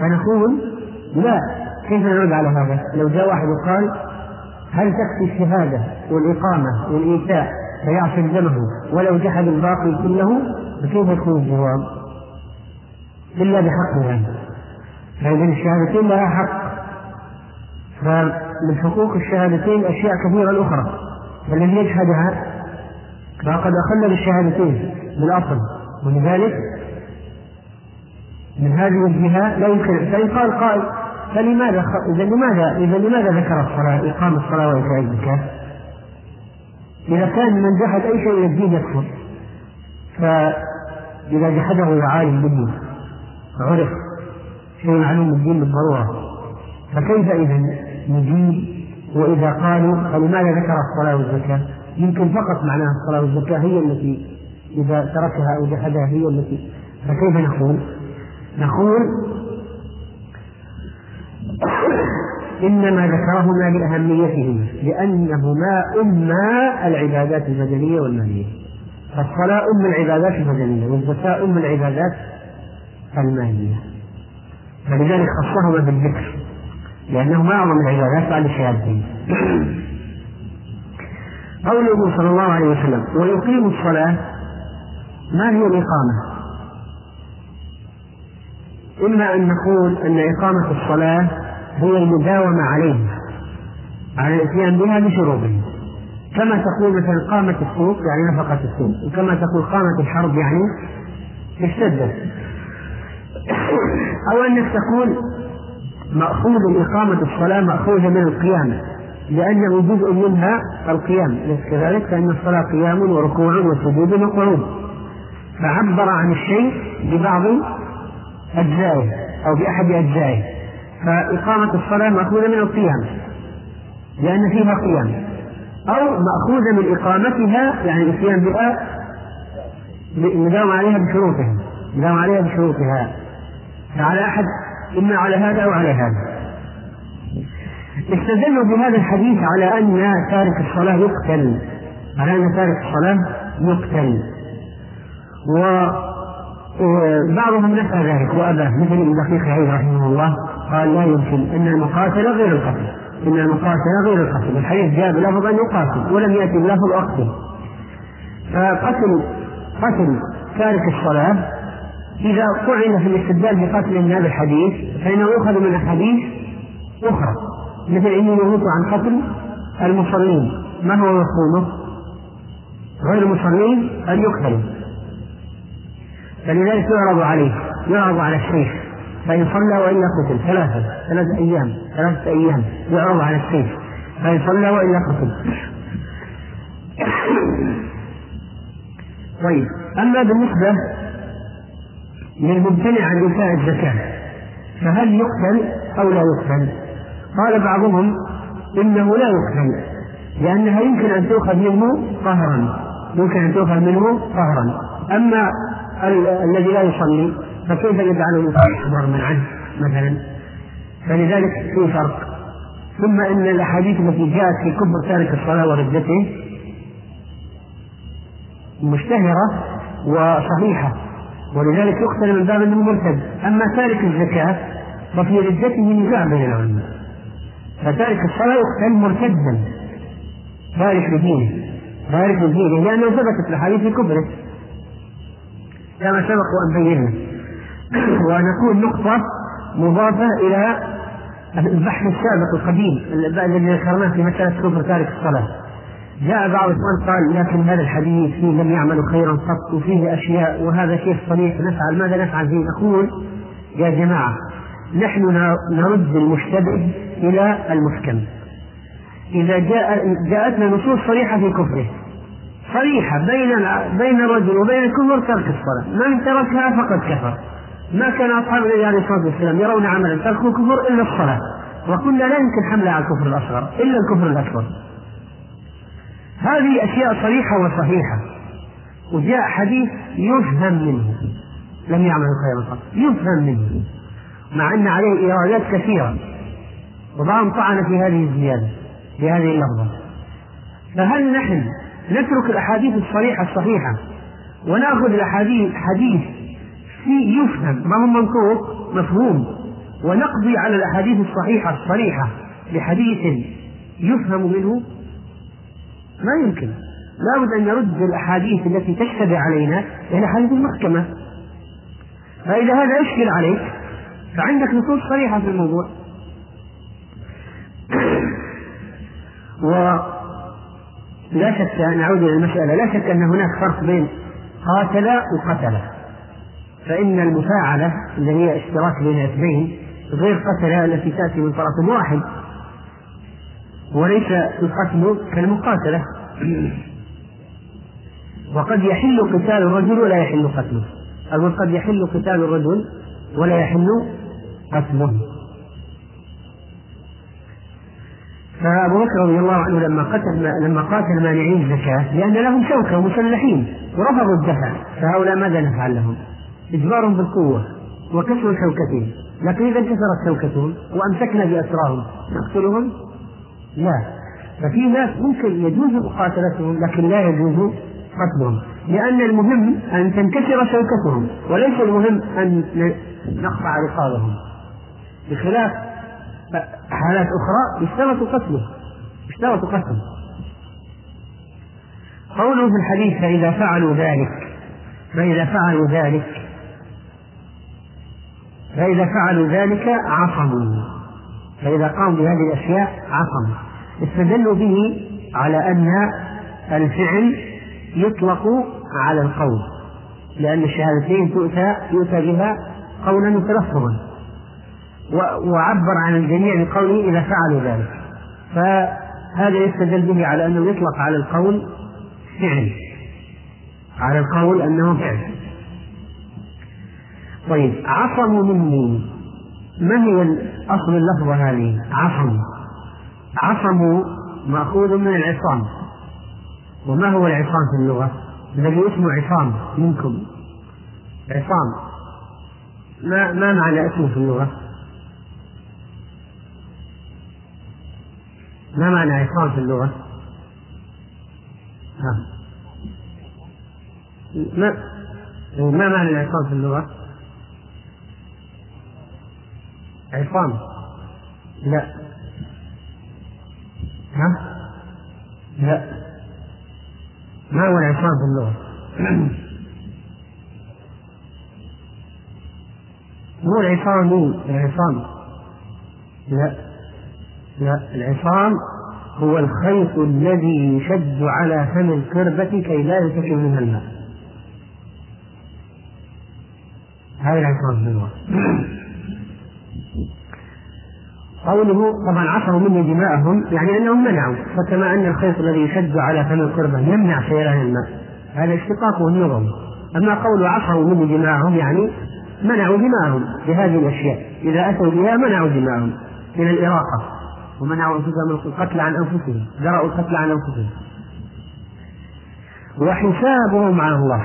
فنقول لا كيف نرد على هذا؟ لو جاء واحد وقال هل تكفي الشهادة والإقامة والإيتاء فيعصم دمه ولو جحد الباقي كله؟ فكيف يكون الجواب؟ إلا بحقها فإذا الشهادتين لها حق. فمن حقوق الشهادتين أشياء كثيرة أخرى والذي يجحدها فقد أخل بالشهادتين بالأصل. ولذلك من هذه الجهة لا يمكن فإن قال قائل فلماذا إذا لماذا إذا لماذا ذكر الصلاة إقام الصلاة وإيتاء الزكاة؟ إذا كان من جحد أي شيء الدين يكفر فإذا جحده عالم بالدين عرف شيء معلوم الدين بالضرورة فكيف إذا نجيب وإذا قالوا فلماذا ذكر الصلاة والزكاة؟ يمكن فقط معناها الصلاة والزكاة هي التي إذا تركها أو جحدها هي التي فكيف نقول؟ نقول إنما ذكرهما لأهميتهما لأنهما أما العبادات البدنية والمالية فالصلاة أم العبادات البدنية والزكاة أم العبادات المالية فلذلك خصهما بالذكر لأنهما أعظم العبادات بعد الشهادتين قوله صلى الله عليه وسلم ويقيم الصلاة ما هي الإقامة؟ إما أن نقول أن إقامة الصلاة هي المداومة عليها على الإتيان بها بشروطها. كما تقول مثلا قامت السوق يعني نفقت السوق وكما تقول قامت الحرب يعني اشتدت. أو أنك تقول مأخوذ إقامة الصلاة مأخوذة من القيام لأنه جزء منها القيام. أليس كذلك؟ فإن الصلاة قيام وركوع وسجود وقعود. فعبر عن الشيء ببعض أجزائه أو بأحد أجزائه فإقامة الصلاة مأخوذة من القيام لأن فيها قيام. أو مأخوذة من إقامتها يعني الإتيان بها نداوم عليها بشروطها نداوم عليها بشروطها. فعلى أحد إما على هذا أو على هذا. استدلوا بهذا الحديث على أن تارك الصلاة يقتل. على أن تارك الصلاة يقتل. وبعضهم نفى ذلك وأباه مثل ابن دقيق العيد رحمه الله قال لا يمكن أن المقاتل غير القتل إن المقاتل غير القتل الحديث جاء بلفظ أن يقاتل ولم يأتي بلفظ أقتل فقتل قتل تارك الصلاة إذا طعن في الاستدلال بقتل من هذا الحديث فإنه يؤخذ من أحاديث أخرى مثل إني نهيت عن قتل المصلين ما هو مفهومه؟ غير المصلين أن يقتلوا فلذلك يعرض عليه يعرض على الشيخ. فإن صلى وإلا قتل ثلاثة ثلاثة أيام ثلاثة أيام يعرض على الشيخ. فإن صلى وإلا قتل. طيب أما بالنسبة للممتنع عن إيتاء الزكاة فهل يقتل أو لا يقتل؟ قال بعضهم إنه لا يقتل لأنها يمكن أن تؤخذ منه قهرا يمكن أن تؤخذ منه قهرا أما الذي لا يصلي فكيف يجعله يكبر من عنه مثلا؟ فلذلك في فرق. ثم إن الأحاديث التي جاءت في كفر تارك الصلاة وردته مشتهرة وصحيحة ولذلك يقتل من باب انه مرتد أما تارك الزكاة ففي ردته نزاع بين العلماء. فتارك الصلاة يقتل مرتدا. تارك لدينه تارك لدينه لأنه ثبتت الأحاديث في كفره كما سبق وأن بينا. ونكون نقطة مضافة إلى البحث السابق القديم الذي ذكرناه في مسألة كفر تارك الصلاة. جاء بعض الإخوان قال لكن هذا الحديث فيه لم يعملوا خيرا قط وفيه أشياء وهذا كيف صريح نفعل ماذا نفعل فيه نقول يا جماعة نحن نرد المشتبه إلى المحكم. إذا جاء جاءتنا نصوص صريحة في كفره صريحة بين بين الرجل وبين الكفر ترك الصلاة، من تركها فقد كفر. ما كان أصحاب النبي عليه الصلاة والسلام يرون عملا تركوا كفر إلا الصلاة، وقلنا لا يمكن حملها على الكفر الأصغر إلا الكفر الأكبر. هذه أشياء صريحة وصحيحة. وجاء حديث يفهم منه لم يعمل خيرا قط، يفهم منه. مع أن عليه إيرادات كثيرة. وبعضهم طعن في هذه الزيادة في هذه اللفظة. فهل نحن نترك الأحاديث الصريحة الصحيحة ونأخذ الاحاديث حديث في يفهم ما هو منطوق؟ مفهوم. ونقضي على الأحاديث الصحيحة الصريحة بحديث يفهم منه؟ ما يمكن. لابد أن نرد الأحاديث التي تشتبه علينا إلى حديث المحكمة فإذا هذا يشكل عليك فعندك نصوص صريحة في الموضوع. ولا شك نعود إلى المسألة. لا شك أن هناك فرق بين قاتل وقتل. فإن المفاعلة اللي هي اشتراك بين اثنين غير قتل التي تأتي من طرف واحد وليس القتل كالمقاتلة. وقد يحل قتال الرجل ولا يحل قتله. أو قد يحل قتال الرجل ولا يحل قتله. فأبو بكر رضي الله عنه لما قتل لما قاتل مانعين الزكاة لأن لهم شوكة مسلحين ورفضوا الدفع. فهؤلاء ماذا نفعل لهم؟ إجبار بالقوة وكسر شوكتهم. لكن إذا انكسرت شوكتهم وأمسكنا بأسراهم نقتلهم؟ لا. ففي ناس ممكن يجوز مقاتلتهم لكن لا يجوز قتلهم. لأن المهم أن تنكسر شوكتهم وليس المهم أن نقطع رقابهم. بخلاف حالات أخرى يشترط قتله يشترط قتله. قوله في الحديث فإذا فعلوا ذلك فإذا فعلوا ذلك فإذا فعلوا ذلك عصموا. فإذا قاموا بهذه الأشياء عصموا. استدلوا به على أن الفعل يطلق على القول لأن الشهادتين تؤتى يؤتى بها قولا وتلفظا وعبر عن الجميع بقوله إذا فعلوا ذلك. فهذا يستدل به على أنه يطلق على القول فعل. على القول أنه فعل. طيب عصموا مني. ما هي أصل اللفظة هذه؟ عصموا عصموا مأخوذ من العصام. وما هو العصام في اللغة؟ الذي اسمه عصام منكم. عصام. ما ما معنى اسمه في اللغة؟ ما معنى عصام في اللغة؟ ها. ما ما معنى العصام في اللغة؟ عصام. لا. ها؟ لا. ما هو العصام في اللغة؟ مو العصام العصام. لا. لا العصام هو الخيط الذي يشد على فم القربة كي لا ينتشر منها الماء. هذا العصام اللغة قوله طبعا عصروا مني دماءهم يعني أنهم منعوا فكما أن الخيط الذي يشد على فم القربة يمنع سيلان الماء. هذا اشتقاقه النظم أما قول عصروا مني دماءهم يعني منعوا دماءهم بهذه الأشياء. إذا أتوا بها منعوا دماءهم من الإراقة. ومنعوا انفسهم القتل عن أنفسهم درأوا القتل عن أنفسهم. وحسابهم على الله.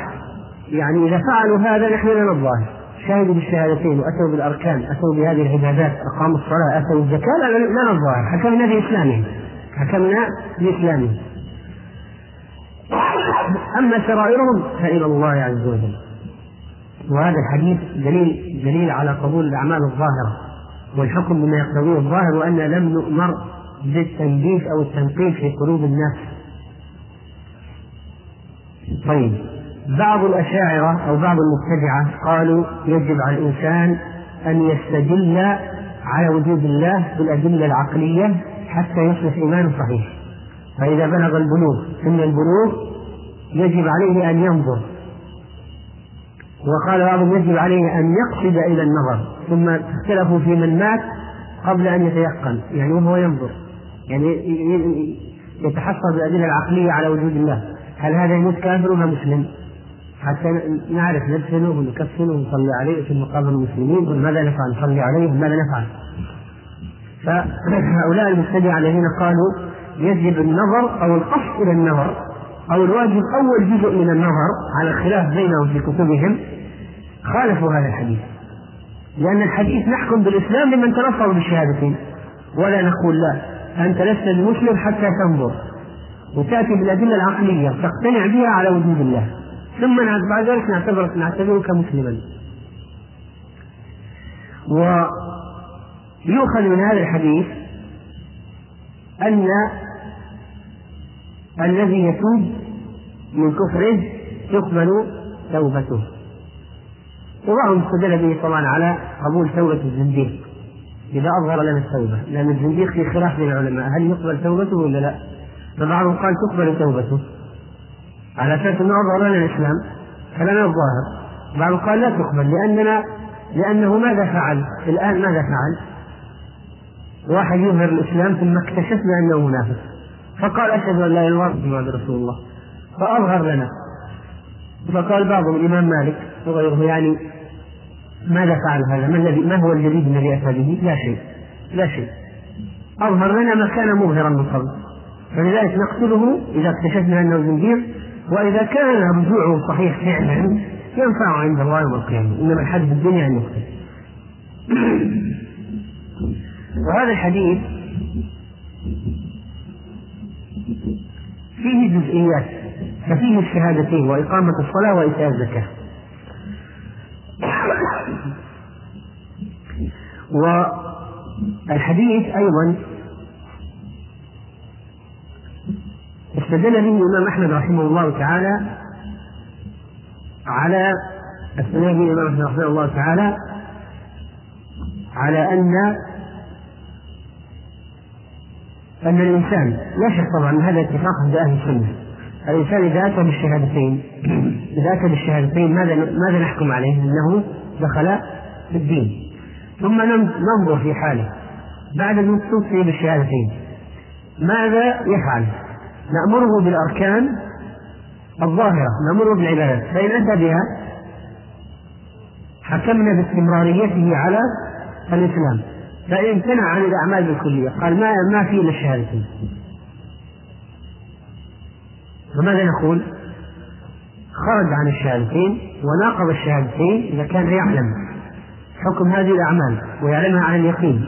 يعني إذا فعلوا هذا نحن لنا الظاهر. شهدوا بالشهادتين وأتوا بالأركان أتوا بهذه العبادات أقاموا الصلاة أتوا الزكاه لا لا الظاهر. حكمنا باسلامهم حكمنا باسلامهم أما سرائرهم فإلى الله عز وجل. وهذا الحديث دليل دليل على قبول الأعمال الظاهرة. والحكم بما يقتضيه الظاهر وان لم نؤمر بالتنبيه أو التنقيب في قلوب الناس. طيب بعض الأشاعرة أو بعض المبتدعة قالوا يجب على الإنسان أن يستدل على وجود الله بالأدلة العقلية حتى يصبح إيمانه صحيح. فإذا بلغ البلوغ سن البلوغ يجب عليه أن ينظر وقال بعضهم يجب عليه أن يقصد إلى النظر ثم اختلفوا في من مات قبل أن يتيقن يعني وهو ينظر يعني يتحصل بالأدلة العقلية على وجود الله. هل هذا يموت كافر ولا مسلم؟ حتى نعرف ندفنه ونكفنه ونصلي عليه في مقابر المسلمين ماذا نفعل؟ نصلي عليه ماذا نفعل؟ فهؤلاء المبتدعة الذين قالوا يجب النظر أو القصد إلى النظر أو الواجب أول جزء من النظر على الخلاف بينهم في كتبهم خالفوا هذا الحديث. لأن الحديث نحكم بالإسلام لمن تلفظ بالشهادتين. ولا نقول لا أنت لست بمسلم حتى تنظر. وتأتي بالأدلة العقلية تقتنع بها على وجود الله. ثم بعد ذلك نعتبرك نعتبرك مسلما. يؤخذ من هذا الحديث أن الذي يتوب من كفره تقبل توبته. وبعضهم استدل به طبعا على قبول توبة الزنديق. إذا أظهر لنا التوبة لأن الزنديق في خلاف بين العلماء. هل يقبل توبته ولا لا؟ فبعضهم قال تقبل توبته. على أساس أنه أظهر لنا الإسلام كلام الظاهر. بعضهم قال لا تقبل لأننا لأنه ماذا فعل؟ الآن ماذا فعل؟ واحد يظهر الإسلام ثم اكتشفنا أنه منافق. فقال أشهد أن لا إله إلا الله محمد رسول الله فأظهر لنا. فقال بعضهم الإمام مالك وغيره يعني ماذا فعل هذا؟ ما الذي ما هو الجديد الذي أتى به؟ لا شيء. لا شيء. أظهر لنا ما كان مظهرا من قبل. فلذلك نقتله إذا اكتشفنا أنه زنديق وإذا كان رجوعه صحيح فعلا ينفع عند الله يوم القيامة. إنما الحد في الدنيا أن يقتل وهذا الحديث فيه جزئيات ففيه الشهادتين وإقامة الصلاة وإيتاء الزكاة. والحديث أيضا استدل به الإمام أحمد رحمه الله تعالى على استدل به الإمام أحمد رحمه الله تعالى على أن أن الإنسان لا شك طبعا هذا اتفاق عند أهل السنة. الإنسان إذا أتى بالشهادتين إذا أتى بالشهادتين ماذا ماذا نحكم عليه؟ أنه دخل في الدين. ثم ننظر في حاله. بعد أن توفي بالشهادتين ماذا يفعل؟ نأمره بالأركان الظاهرة نأمره بالعبادات. فإن أتى بها حكمنا باستمراريته على الإسلام. فإن امتنع عن الأعمال بالكلية قال ما ما في إلا الشهادتين. فماذا نقول؟ خرج عن الشهادتين وناقض الشهادتين إذا كان يعلم. حكم هذه الأعمال ويعلمها عن اليقين.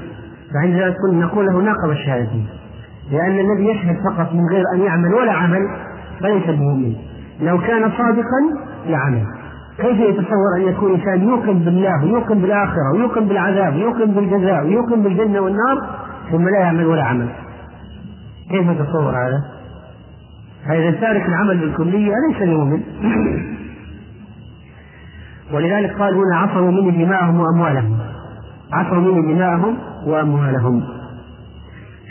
فعند ذلك نقول له ناقض الشهادتين لأن الذي يشهد فقط من غير أن يعمل ولا عمل فليس بمؤمن. لو كان صادقا لعمل. كيف يتصور أن يكون إنسان يوقن بالله ويوقن بالآخرة ويوقن بالعذاب ويوقن بالجزاء ويوقن بالجنة والنار ثم لا يعمل ولا عمل؟ كيف يتصور هذا؟ فإذا تارك العمل بالكلية ليس بمؤمن ولذلك قال هنا عصروا مني دماءهم وأموالهم. عصروا مني دماءهم وأموالهم.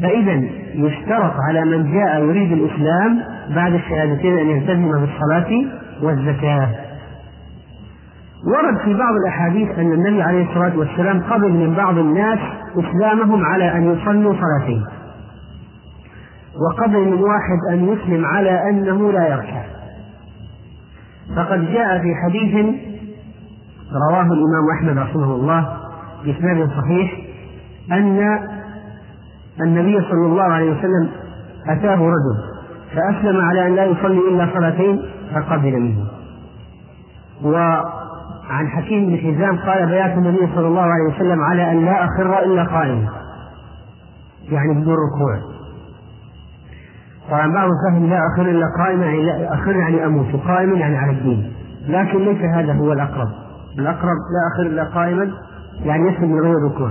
فإذا يشترط على من جاء يريد الإسلام بعد الشهادتين أن يلتزم بالصلاة والزكاة. ورد في بعض الأحاديث أن النبي عليه الصلاة والسلام قبل من بعض الناس إسلامهم على أن يصلوا صلاتين. وقبل من واحد أن يسلم على أنه لا يركع. فقد جاء في حديث رواه الإمام أحمد رحمه الله بإسناد صحيح أن النبي صلى الله عليه وسلم أتاه رجل فأسلم على أن لا يصلي إلا صلاتين فقبل منه. وعن حكيم بن حزام قال بيات النبي صلى الله عليه وسلم على أن لا أخر إلا قائما يعني بدون ركوع. طبعا بعض فهم لا أخر إلا قائما يعني لا أخر يعني أموت وقائما يعني على الدين. لكن ليس هذا هو الأقرب. الأقرب لا أخر إلا قائما يعني يسلم من غير ركوع.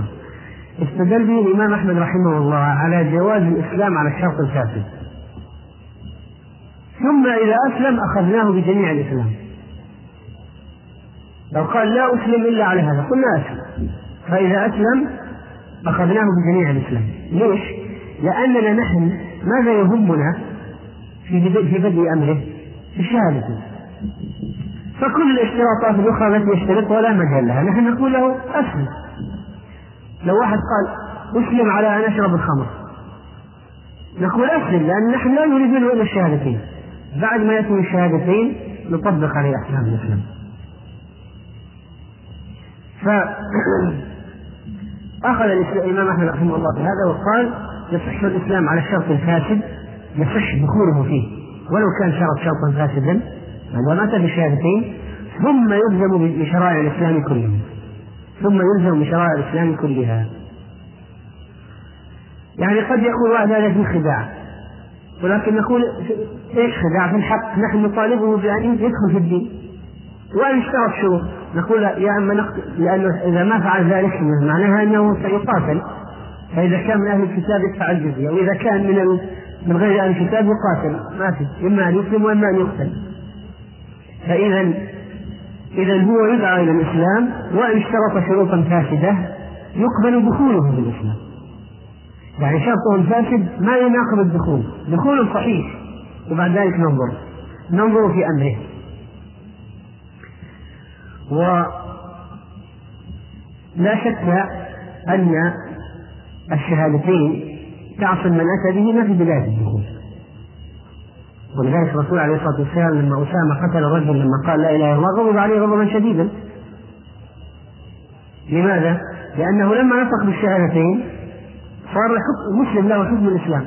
استدل به الإمام أحمد رحمه الله على جواز الإسلام على الشرط الفاسد ثم إذا أسلم أخذناه بجميع الإسلام. لو قال لا أسلم إلا على هذا قلنا أسلم. فإذا أسلم أخذناه بجميع الإسلام. ليش؟ لأننا نحن ماذا يهمنا في في بدء أمره؟ في شهادته فكل الاشتراطات الأخرى التي يشترطها لا مجال لها. نحن نقول له أسلم. لو واحد قال أسلم على أن أشرب الخمر. نقول أسلم لأن نحن لا نريد منه إلا الشهادتين. بعد ما يأتي الشهادتين نطبق عليه أحكام الإسلام. فأخذ الإمام أحمد رحمه الله بهذا وقال يصح الإسلام على الشرط الفاسد يصح دخوله فيه. ولو كان شرط شرطا فاسدا ما مات بالشهادتين ثم يلزم بشرائع الإسلام كلها. ثم يلزم بشرائع الإسلام كلها. يعني قد يقول واحد هذا في خداع. ولكن نقول إيش خداع؟ في الحق نحن نطالبه بأن يدخل في الدين. وأن يشترط شروط نقول يا أما نقتل لأنه إذا ما فعل ذلك معناها أنه سيقاتل. فإذا كان من أهل الكتاب يدفع الجزية وإذا كان من من غير أهل الكتاب يقاتل. ما في إما أن يسلم وإما أن يقتل. فإذا إذا هو يدعى إلى الإسلام وإن اشترط شروطا فاسدة يقبل دخوله في الإسلام. يعني شرطه الفاسد ما يناقض الدخول. دخول صحيح وبعد ذلك ننظر. ننظر في أمره. ولا شك أن الشهادتين تعصم من أتى بهما في بداية الدخول. ولذلك الرسول عليه الصلاة والسلام لما أسامة قتل الرجل لما قال لا إله إلا الله غضب عليه غضبا شديدا. لماذا؟ لأنه لما نطق بالشهادتين صار مسلم له حكم الإسلام.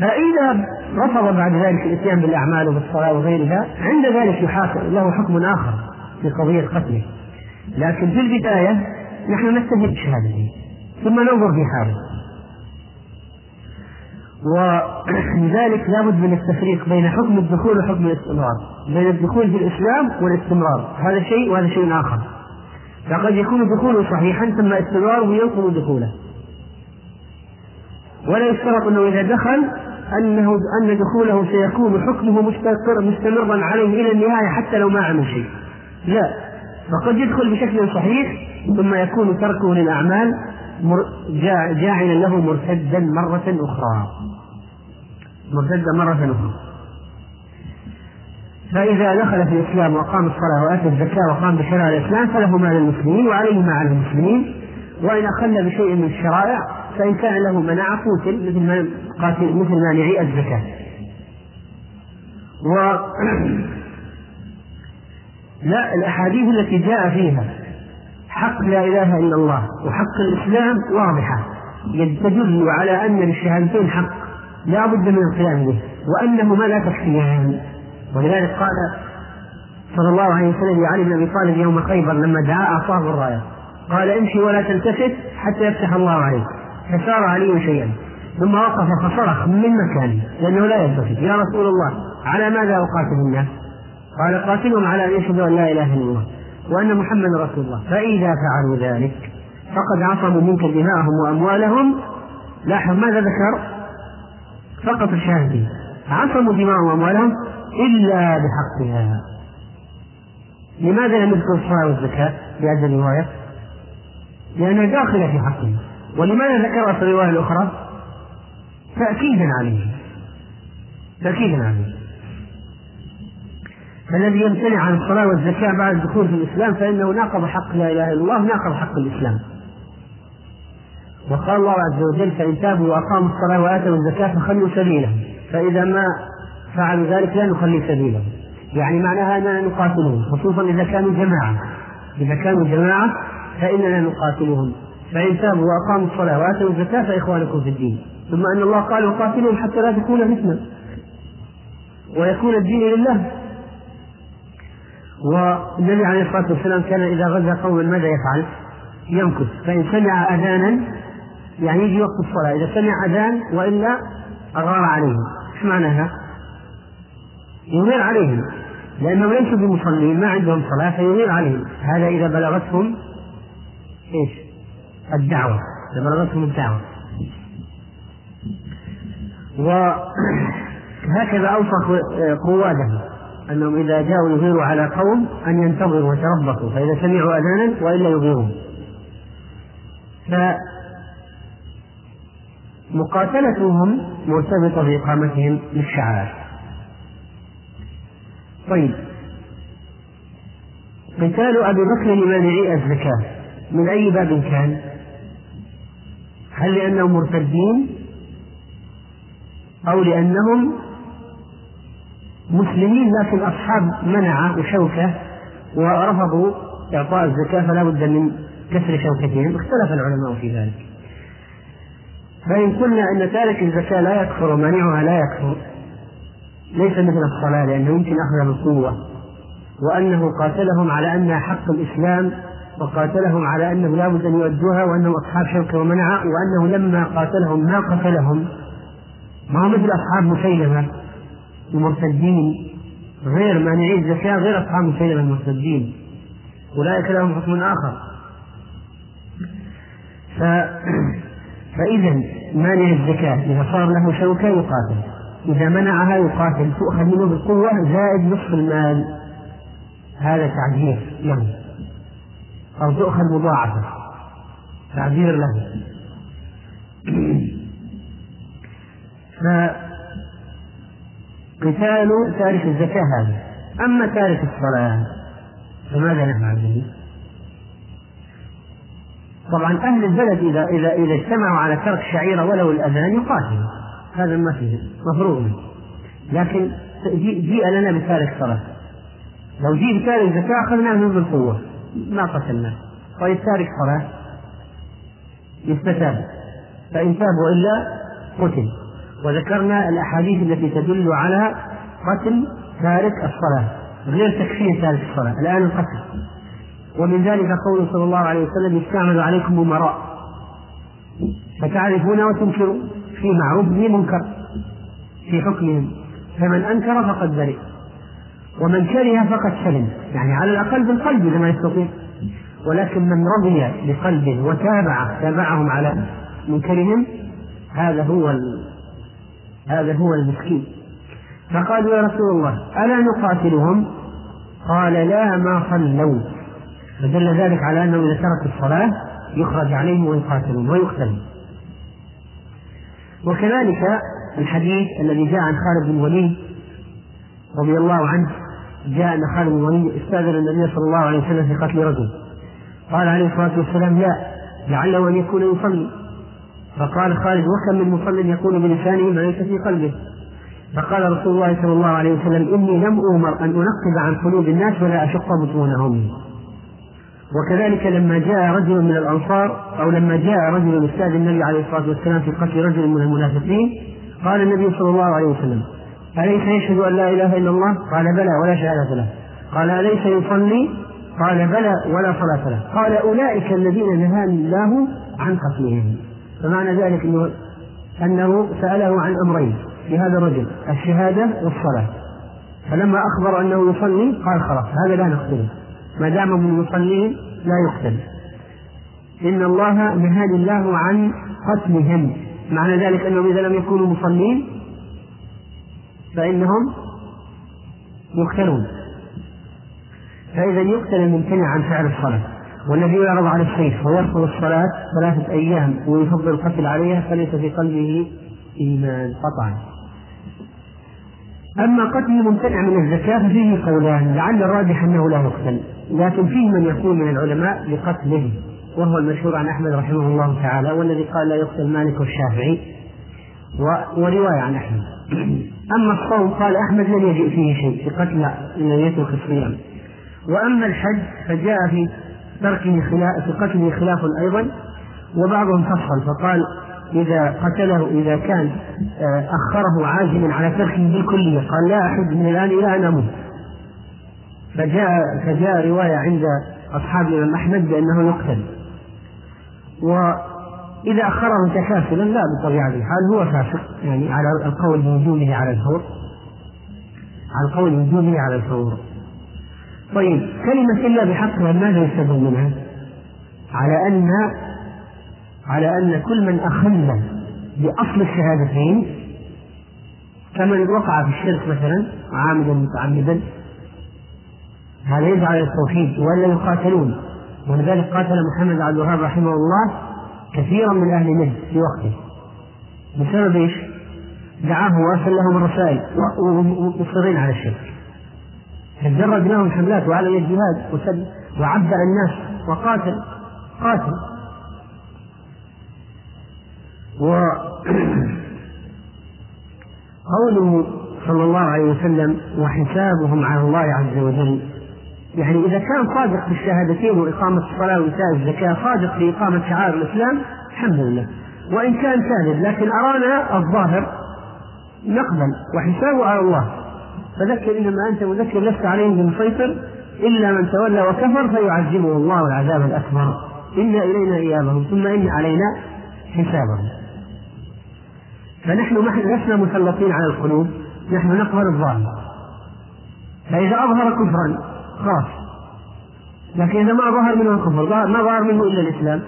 فإذا رفض بعد ذلك الإتيان بالأعمال وبالصلاة وغيرها عند ذلك يحاسب له حكم آخر في قضية قتله. لكن في البداية نحن نكتفي بشهادته ثم ننظر في حاله. ولذلك لابد من التفريق بين حكم الدخول وحكم الاستمرار بين الدخول في الإسلام والاستمرار. هذا شيء وهذا شيء آخر. فقد يكون دخوله صحيحا ثم استمراره ينقض دخوله. ولا يشترط أنه إذا دخل أنه أن دخوله سيكون حكمه مستقر مستمرا عليه إلى النهاية حتى لو ما عمل شيء. لا. فقد يدخل بشكل صحيح ثم يكون تركه للأعمال جاعلا له مرتدا مرة أخرى. مرتدا مرة أخرى. فإذا دخل في الإسلام وأقام الصلاة وآتى الزكاة وقام بشرائع الإسلام فله ما للمسلمين وعليه ما على المسلمين. وإن أخل بشيء من الشرائع فإن كان له مناعة قتل مثل ما قاتل مثل مانعي الزكاة. و لا الأحاديث التي جاء فيها حق لا إله إلا الله وحق الإسلام واضحة. تدل على أن للشهادتين حق لا بد من القيام به وأنهما لا تكفيان ولذلك قال صلى الله عليه وسلم لعلي بن أبي طالب يوم خيبر لما دعا أعطاه الراية. قال امشي ولا تلتفت حتى يفتح الله عليك. فسار علي شيئا ثم وقف فصرخ من مكانه لأنه لا يلتفت. يا رسول الله على ماذا أقاتل الناس؟ قال قاتلهم على أن يشهدوا أن لا إله إلا الله. وأن محمدا رسول الله. فإذا فعلوا ذلك فقد عصموا منك دماءهم وأموالهم. لاحظ ماذا ذكر؟ فقط الشهادتين عصموا دماءهم وأموالهم إلا بحقها. لماذا لم يذكر الصلاة والزكاة في هذه الرواية؟ لأنها داخلة في حقهم. ولماذا ذكرها في الرواية الأخرى؟ تاكيدا عليه تاكيدا عليه فالذي يمتنع عن الصلاة والزكاة بعد الدخول في الإسلام فإنه ناقض حق لا إله إلا الله ناقض حق الإسلام. وقال الله عز وجل فإن تابوا وأقاموا الصلاة وآتوا الزكاة فخلوا سبيلهم فإذا ما فعلوا ذلك لا نخلي سبيلهم يعني معناها أننا نقاتلهم خصوصا إذا كانوا جماعة. إذا كانوا جماعة فإننا نقاتلهم. فإن تابوا وأقاموا الصلاة وآتوا الزكاة فإخوانكم في الدين. ثم أن الله قال وقاتلهم حتى لا تكون فتنة. ويكون الدين لله. والنبي عليه الصلاة والسلام كان إذا غزا قوما ماذا يفعل؟ يمكث فإن سمع أذانا يعني يجي وقت الصلاة. إذا سمع أذان وإلا أغار عليهم. إيش معناها؟ يغير عليهم. لأنهم ليسوا بمصلين ما عندهم صلاة فيغير عليهم. هذا إذا بلغتهم إيش؟ الدعوة. إذا بلغتهم الدعوة. وهكذا أوصى قواده أنهم إذا جاءوا يغيروا على قوم أن ينتظروا ويتربصوا فإذا سمعوا أذانا وإلا يغيرون فمقاتلتهم مرتبطة بإقامتهم للشعائر. طيب. قتال أبي بكر لمانعي الزكاة من أي باب كان؟ هل لأنهم مرتدين أو لأنهم مسلمين لكن أصحاب منع وشوكة ورفضوا إعطاء الزكاة فلا بد من كسر شوكتهم. اختلف العلماء في ذلك. فإن قلنا أن تارك الزكاة لا يكفر ومانعها لا يكفر ليس مثل الصلاة لأنه يمكن أخذها بالقوة وأنه قاتلهم على أنها حق الإسلام وقاتلهم على أنه لا بد أن يؤدوها وأنهم أصحاب شوكة ومنع وأنه لما قاتلهم ما قتلهم. ما مثل أصحاب مسيلمة. المرتدين غير مانعي الزكاة غير أصحاب مسيلمة المرتدين. أولئك لهم حكم آخر. ف... فإذا مانع الزكاة. إذا صار له شوكة يقاتل. إذا منعها يقاتل. تؤخذ منه بالقوة زائد نصف المال. هذا تعذير له. أو تؤخذ مضاعفة. تعذير له. فقتال تارك الزكاة هذا. أما تارك الصلاة فماذا نفعل به؟ طبعا أهل البلد إذا إذا إذا اجتمعوا على ترك شعيرة ولو الأذان يقاتلوا هذا ما فيه مفروض لكن جيء لنا بتارك صلاة لو جيء بتارك زكاة أخذناه منه بالقوة ما قتلناه. طيب تارك صلاة يستتاب. فإن تاب وإلا قتل. وذكرنا الأحاديث التي تدل على قتل تارك الصلاة غير تكفير تارك الصلاة الآن القتل. ومن ذلك قوله صلى الله عليه وسلم يستعمل عليكم أمراء. فتعرفون وتنكرون في معروف في منكر في حكمهم. فمن أنكر فقد برئ ومن كره فقد سلم. يعني على الأقل بالقلب إذا ما يستطيع. ولكن من رضي بقلبه وتابع تابعهم على منكرهم هذا هو. هذا هو المسكين. فقالوا يا رسول الله ألا نقاتلهم؟ قال لا ما صلوا. فدل ذلك على أنه إذا ترك الصلاة يخرج عليهم ويقاتلون ويقتلون وكذلك الحديث الذي جاء عن خالد بن الوليد رضي الله عنه جاء أن خالد بن الوليد استاذن النبي صلى الله عليه وسلم في قتل رجل. قال عليه الصلاة والسلام لا لعله أن يكون يصلي. فقال خالد وكم من مصل يقول بلسانه ما ليس في قلبه. فقال رسول الله صلى الله عليه وسلم إني لم أؤمر أن أنقب عن قلوب الناس ولا أشق بطونهم. وكذلك لما جاء رجل من الأنصار أو لما جاء رجل يستاذن النبي عليه الصلاة والسلام في قتل رجل من المنافقين قال النبي صلى الله عليه وسلم أليس يشهد أن لا إله إلا الله؟ قال بلى ولا شهادة له. قال أليس يصلي؟ قال بلى ولا صلاة له. قال أولئك الذين نهاني الله عن قتلهم. فمعنى ذلك أنه أنه سأله عن أمرين لهذا الرجل الشهادة والصلاة. فلما أخبر أنه يصلي قال خلاص هذا لا نقتله ما دام من المصلين لا يقتل إن الله نهاني الله عن قتلهم. معنى ذلك أنهم إذا لم يكونوا مصلين فإنهم يقتلون فإذا يقتل الممتنع عن فعل الصلاة. والذي يعرض على السيف ويرفض الصلاة ثلاثة أيام ويفضل القتل عليها فليس في قلبه إيمان قطعا. أما قتل الممتنع من الزكاة ففيه قولان لعل الراجح أنه لا يقتل. لكن فيه من يكون من العلماء لقتله وهو المشهور عن أحمد رحمه الله تعالى والذي قال لا يقتل مالك والشافعي ورواية عن أحمد. أما الصوم قال أحمد لم يجئ فيه شيء في قتل من يترك الصيام وأما الحج فجاء في تركه خلاف قتله خلاف أيضا وبعضهم فصل فقال إذا قتله إذا كان آه، أخره عازما على تركه بالكلية قال لا أحد من الآن إلى أن أموت. فجاء فجاء رواية عند أصحاب الإمام أحمد بأنه يقتل. وإذا أخره تكاسلا لا بطبيعة الحال هو فاسق يعني على القول بوجوده على الفور. على القول بوجوده على الفور. طيب كلمة إلا بحقها ماذا يستفاد منها؟ على أن على أن كل من أخل بأصل الشهادتين كمن وقع في الشرك مثلا عامدا متعمدا هذا يدعى إلى التوحيد ولا يقاتلون ولذلك قاتل محمد عبد الوهاب رحمه الله كثيرا من أهل نجد في وقته بسبب إيش؟ دعاه وأرسل لهم الرسائل ومصرين على الشرك فجرد لهم حملات وعلى الجهاد وسد وعبأ الناس وقاتل قاتل. وقوله صلى الله عليه وسلم وحسابهم على الله عز وجل. يعني إذا كان صادق في الشهادتين وإقامة الصلاة وإيتاء الزكاة صادق في إقامة شعائر الإسلام الحمد لله. وإن كان كاذب لكن أرانا الظاهر نقبل وحسابه على الله. فذكر إنما أنت مذكر لست عليهم بمسيطر إلا من تولى وكفر فيعذبه الله العذاب الأكبر. إن إلينا إيابهم ثم إن علينا حسابهم. فنحن لسنا مسلطين على القلوب نحن نقبل الظاهر. فإذا أظهر كفرا خاف. لكن إذا ما ظهر منه الكفر ما ظهر منه إلا الإسلام.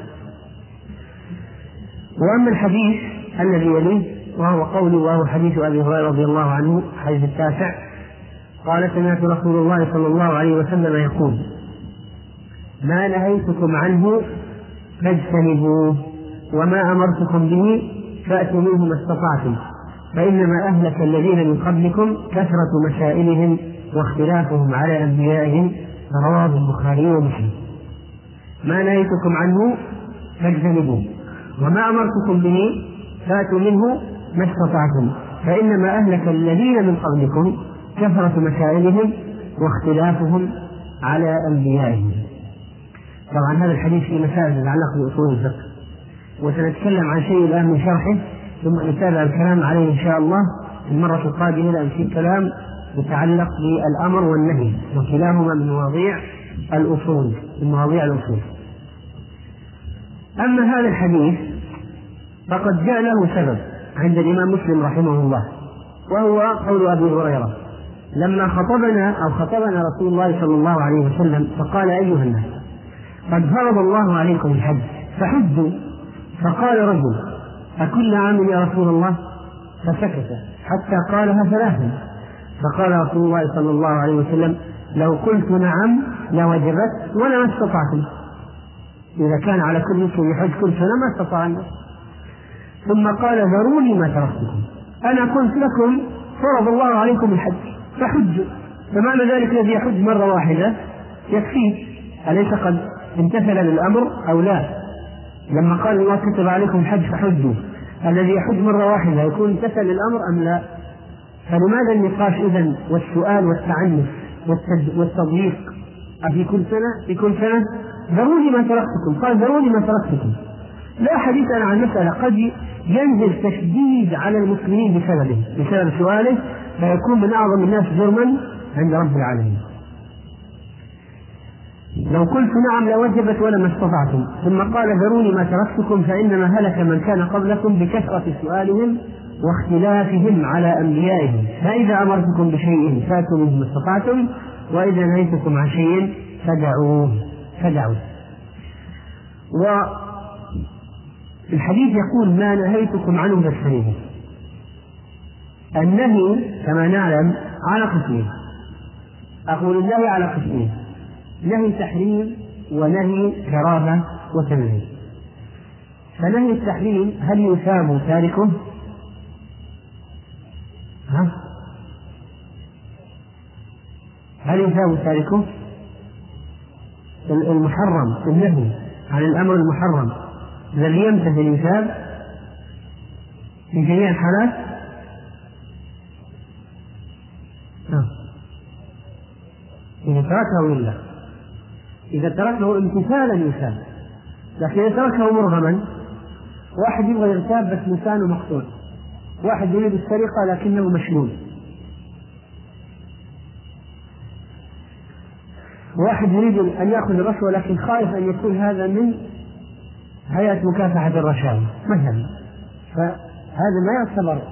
وأما الحديث الذي يليه وهو قول وهو حديث أبي هريرة رضي الله عنه حديث التاسع قال سمعت رسول الله صلى الله عليه وسلم يقول ما نهيتكم عنه فاجتنبوه وما أمرتكم به فأتوا منه ما استطعتم فإنما أهلك الذين من قبلكم كثرة مسائلهم واختلافهم على أنبيائهم. رواه البخاري ومسلم. ما نهيتكم عنه فاجتنبوه وما أمرتكم به فأتوا منه ما استطعتم فإنما أهلك الذين من قبلكم كثرة مسائلهم واختلافهم على أنبيائهم. طبعا هذا الحديث في مسائل تتعلق بأصول الفقه. وسنتكلم عن شيء الآن من شرحه ثم نتابع الكلام عليه إن شاء الله المرة القادمة لأن في كلام يتعلق بالأمر والنهي وكلاهما من مواضيع الأصول من مواضيع الأصول. أما هذا الحديث فقد جاء له سبب عند الإمام مسلم رحمه الله وهو قول أبي هريرة. لما خطبنا أو خطبنا رسول الله صلى الله عليه وسلم فقال أيها الناس قد فرض الله عليكم الحج فحجوا. فقال رجل أكل عام يا رسول الله؟ فسكت حتى قالها ثلاثا. فقال رسول الله صلى الله عليه وسلم لو قلت نعم لوجبت ولما استطعتم إذا كان على كل مسلم يحج كل سنة ما استطاع الناس ثم قال ذروني ما تركتكم أنا قلت لكم فرض الله عليكم الحج. فحجوا فمعنى ذلك الذي يحج مرة واحدة يكفيه أليس قد امتثل للأمر أو لا؟ لما قال الله كتب عليكم الحج فحجوا. الذي يحج مرة واحدة يكون امتثل للأمر أم لا؟ فلماذا النقاش إذا والسؤال والتعنف والتضييق؟ أفي كل سنة؟ في كل سنة؟ ذروني ما تركتكم. قال ذروني ما تركتكم. لا حديث عن مسألة قد ينزل تشديد على المسلمين بسببه. بسبب سؤاله فيكون من أعظم الناس جرما عند رب العالمين. لو قلت نعم لوجبت ولما استطعتم. ثم قال ذروني ما تركتكم فإنما هلك من كان قبلكم بكثرة سؤالهم واختلافهم على أنبيائهم. فإذا أمرتكم بشيء فاتوا منه ما استطعتم وإذا نهيتكم عن شيء فدعوه. فدعوه. والحديث يقول ما نهيتكم عنه فاجتنبوه النهي كما نعلم على قسمين أقول النهي على قسمين نهي تحريم ونهي كراهة وتنزيه فنهي التحريم هل يثاب تاركه؟ ها؟ هل يثاب تاركه؟ المحرم النهي عن الأمر المحرم الذي يمتثل يثاب في جميع الحالات. إذا تركه لله إذا تركه امتثالا يثاب لكن إذا تركه مرغما واحد يبغى يغتاب بس لسانه مقطوع. واحد يريد السرقة لكنه مشلول واحد يريد أن يأخذ الرشوة لكن خايف أن يكون هذا من هيئة مكافحة الرشاوى مثلا. فهذا ما يعتبر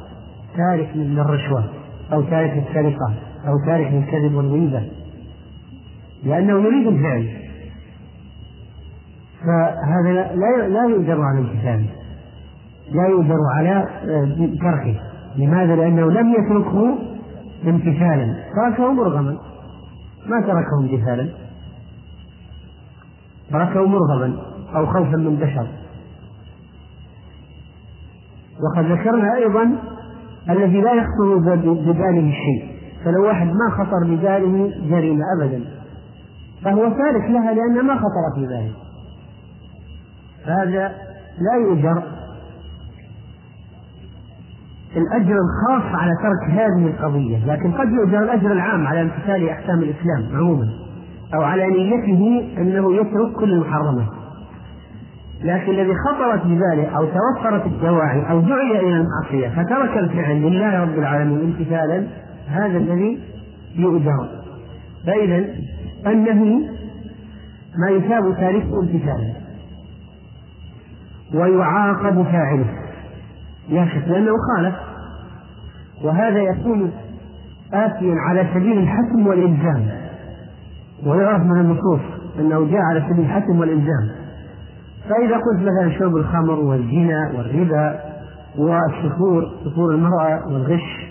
تارك من الرشوة أو تارك السرقة أو تارك الكذب والغيبة لأنه يريد الفعل. فهذا لا لا يؤجر على امتثاله لا يؤجر على آه، تركه. لماذا؟ لأنه لم يتركه امتثالا. تركه مرغما. ما تركه امتثالا. تركه مرغما. أو خوفا من بشر. وقد ذكرنا أيضا الذي لا يخطر بباله شيء. فلو واحد ما خطر بباله جريمة أبدا. فهو تارك لها لأن ما خطر في ذلك فهذا لا يؤجر. الأجر الخاص على ترك هذه القضية لكن قد يؤجر الأجر العام على امتثال أحكام الإسلام عموما أو على نيته أنه يترك كل المحرمات. لكن الذي خطرت بباله أو توفرت الدواعي أو دعي إلى المعصية فترك الفعل لله رب العالمين امتثالا هذا الذي يؤجر. فإذا النهي ما يثاب تاركه امتثالا ويعاقب فاعله. لا شك لأنه خالف. وهذا يكون آتيا على سبيل الحكم والإلزام. ويعرف من النصوص أنه جاء على سبيل الحكم والإلزام. فإذا قلت مثلا شرب الخمر والزنا والربا والسفور سفور المرأة والغش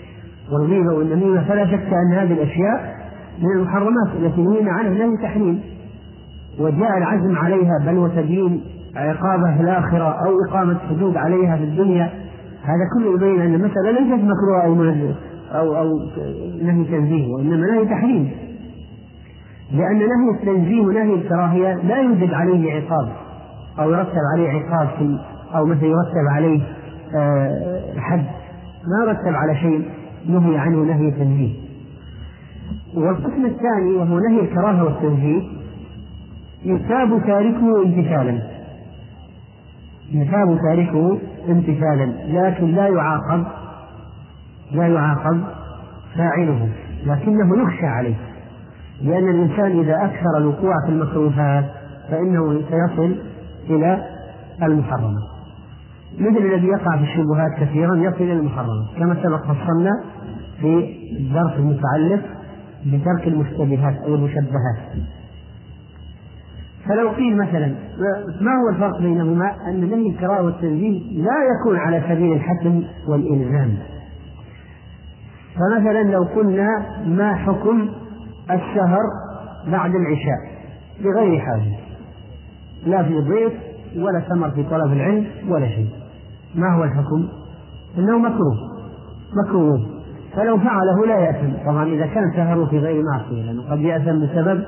والغيبة والنميمة فلا شك أن هذه الأشياء من المحرمات التي نهينا عنها نهي تحريم. وجاء العزم عليها بل وتدين عقابة في الآخرة أو إقامة حدود عليها في الدنيا. هذا كله يبين أن المسألة ليست مكروهة أو أو أو نهي تنزيه وإنما نهي تحريم. لأن نهي التنزيه ونهي الكراهية لا يوجد عليه عقاب. أو يرتب عليه عقاب في أو مثلا يرتب عليه آه، حد. ما يرتب على شيء نهي عنه نهي تنزيه والقسم الثاني وهو نهي الكراهة والتنزيه يثاب تاركه امتثالا. يثاب تاركه امتثالا لكن لا يعاقب لا يعاقب فاعله لكنه يخشى عليه. لأن الإنسان إذا أكثر الوقوع في المكروهات فإنه سيصل إلى المحرمات مثل الذي يقع في الشبهات كثيرا يصل إلى المحرمات كما سبق فصلنا في الدرس المتعلق بترك المشتبهات أو المشبهات. فلو قيل مثلا ما هو الفرق بينهما؟ أن نهي الكراهة والتنزيه لا يكون على سبيل الحتم والإلزام. فمثلا لو قلنا ما حكم السهر بعد العشاء؟ بغير حاجة. لا في ضيف ولا ثمر في طلب العلم ولا شيء. ما هو الحكم؟ إنه مكروه. مكروه. فلو فعله لا يأثم. طبعا إذا كان سهره في غير معصية لأنه قد يأثم بسبب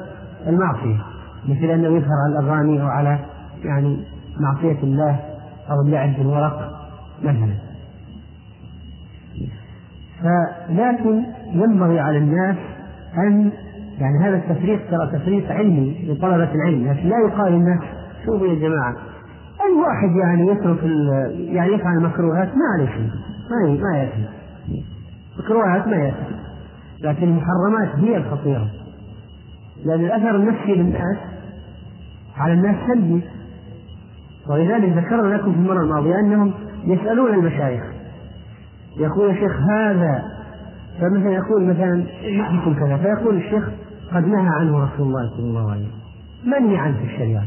المعصية. مثل أنه يسهر على الأغاني أو على يعني معصية الله أو اللعب بالورق مثلا. فلكن ينبغي على الناس أن يعني هذا التفريق ترى تفريق علمي لطلبة العلم لكن لا يقال للناس شوفوا يا جماعة أي واحد يعني يترك يعني يفعل المكروهات ما عليه شيء ما ما يأتي مكروهات ما يأتي لكن المحرمات هي الخطيرة. لأن الأثر النفسي للناس على الناس سلبي. ولذلك ذكرنا لكم في المرة الماضية أنهم يسألون المشايخ. يقول يا شيخ هذا فمثلا يقول مثلا يحكم كذا فيقول الشيخ قد نهى عنه رسول الله صلى الله عليه وسلم. منهي عنه في الشريعة؟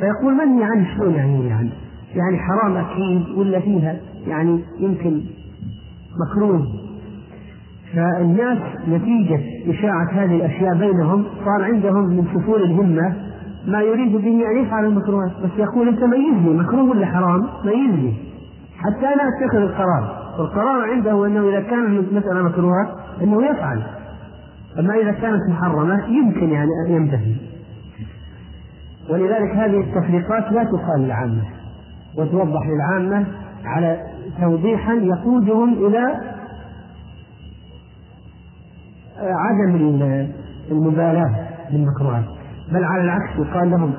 فيقول منهي عنه شلون يعني عنه؟ يعني حرام أكيد ولا فيها؟ يعني يمكن مكروه. فالناس نتيجة إشاعة هذه الأشياء بينهم صار عندهم من سفول الهمة ما يريد به أن يفعل المكروهات بس يقول أنت ميزني مكروه ولا حرام؟ ميزني حتى أنا أتخذ القرار. والقرار عنده أنه إذا كانت المسألة مكروهة أنه يفعل. أما إذا كانت محرمة يمكن يعني أن يمتثل ولذلك هذه التفريقات لا تقال للعامة وتوضح للعامة على توضيحا يقودهم إلى عدم المبالاة بالمكروهات. بل على العكس يقال لهم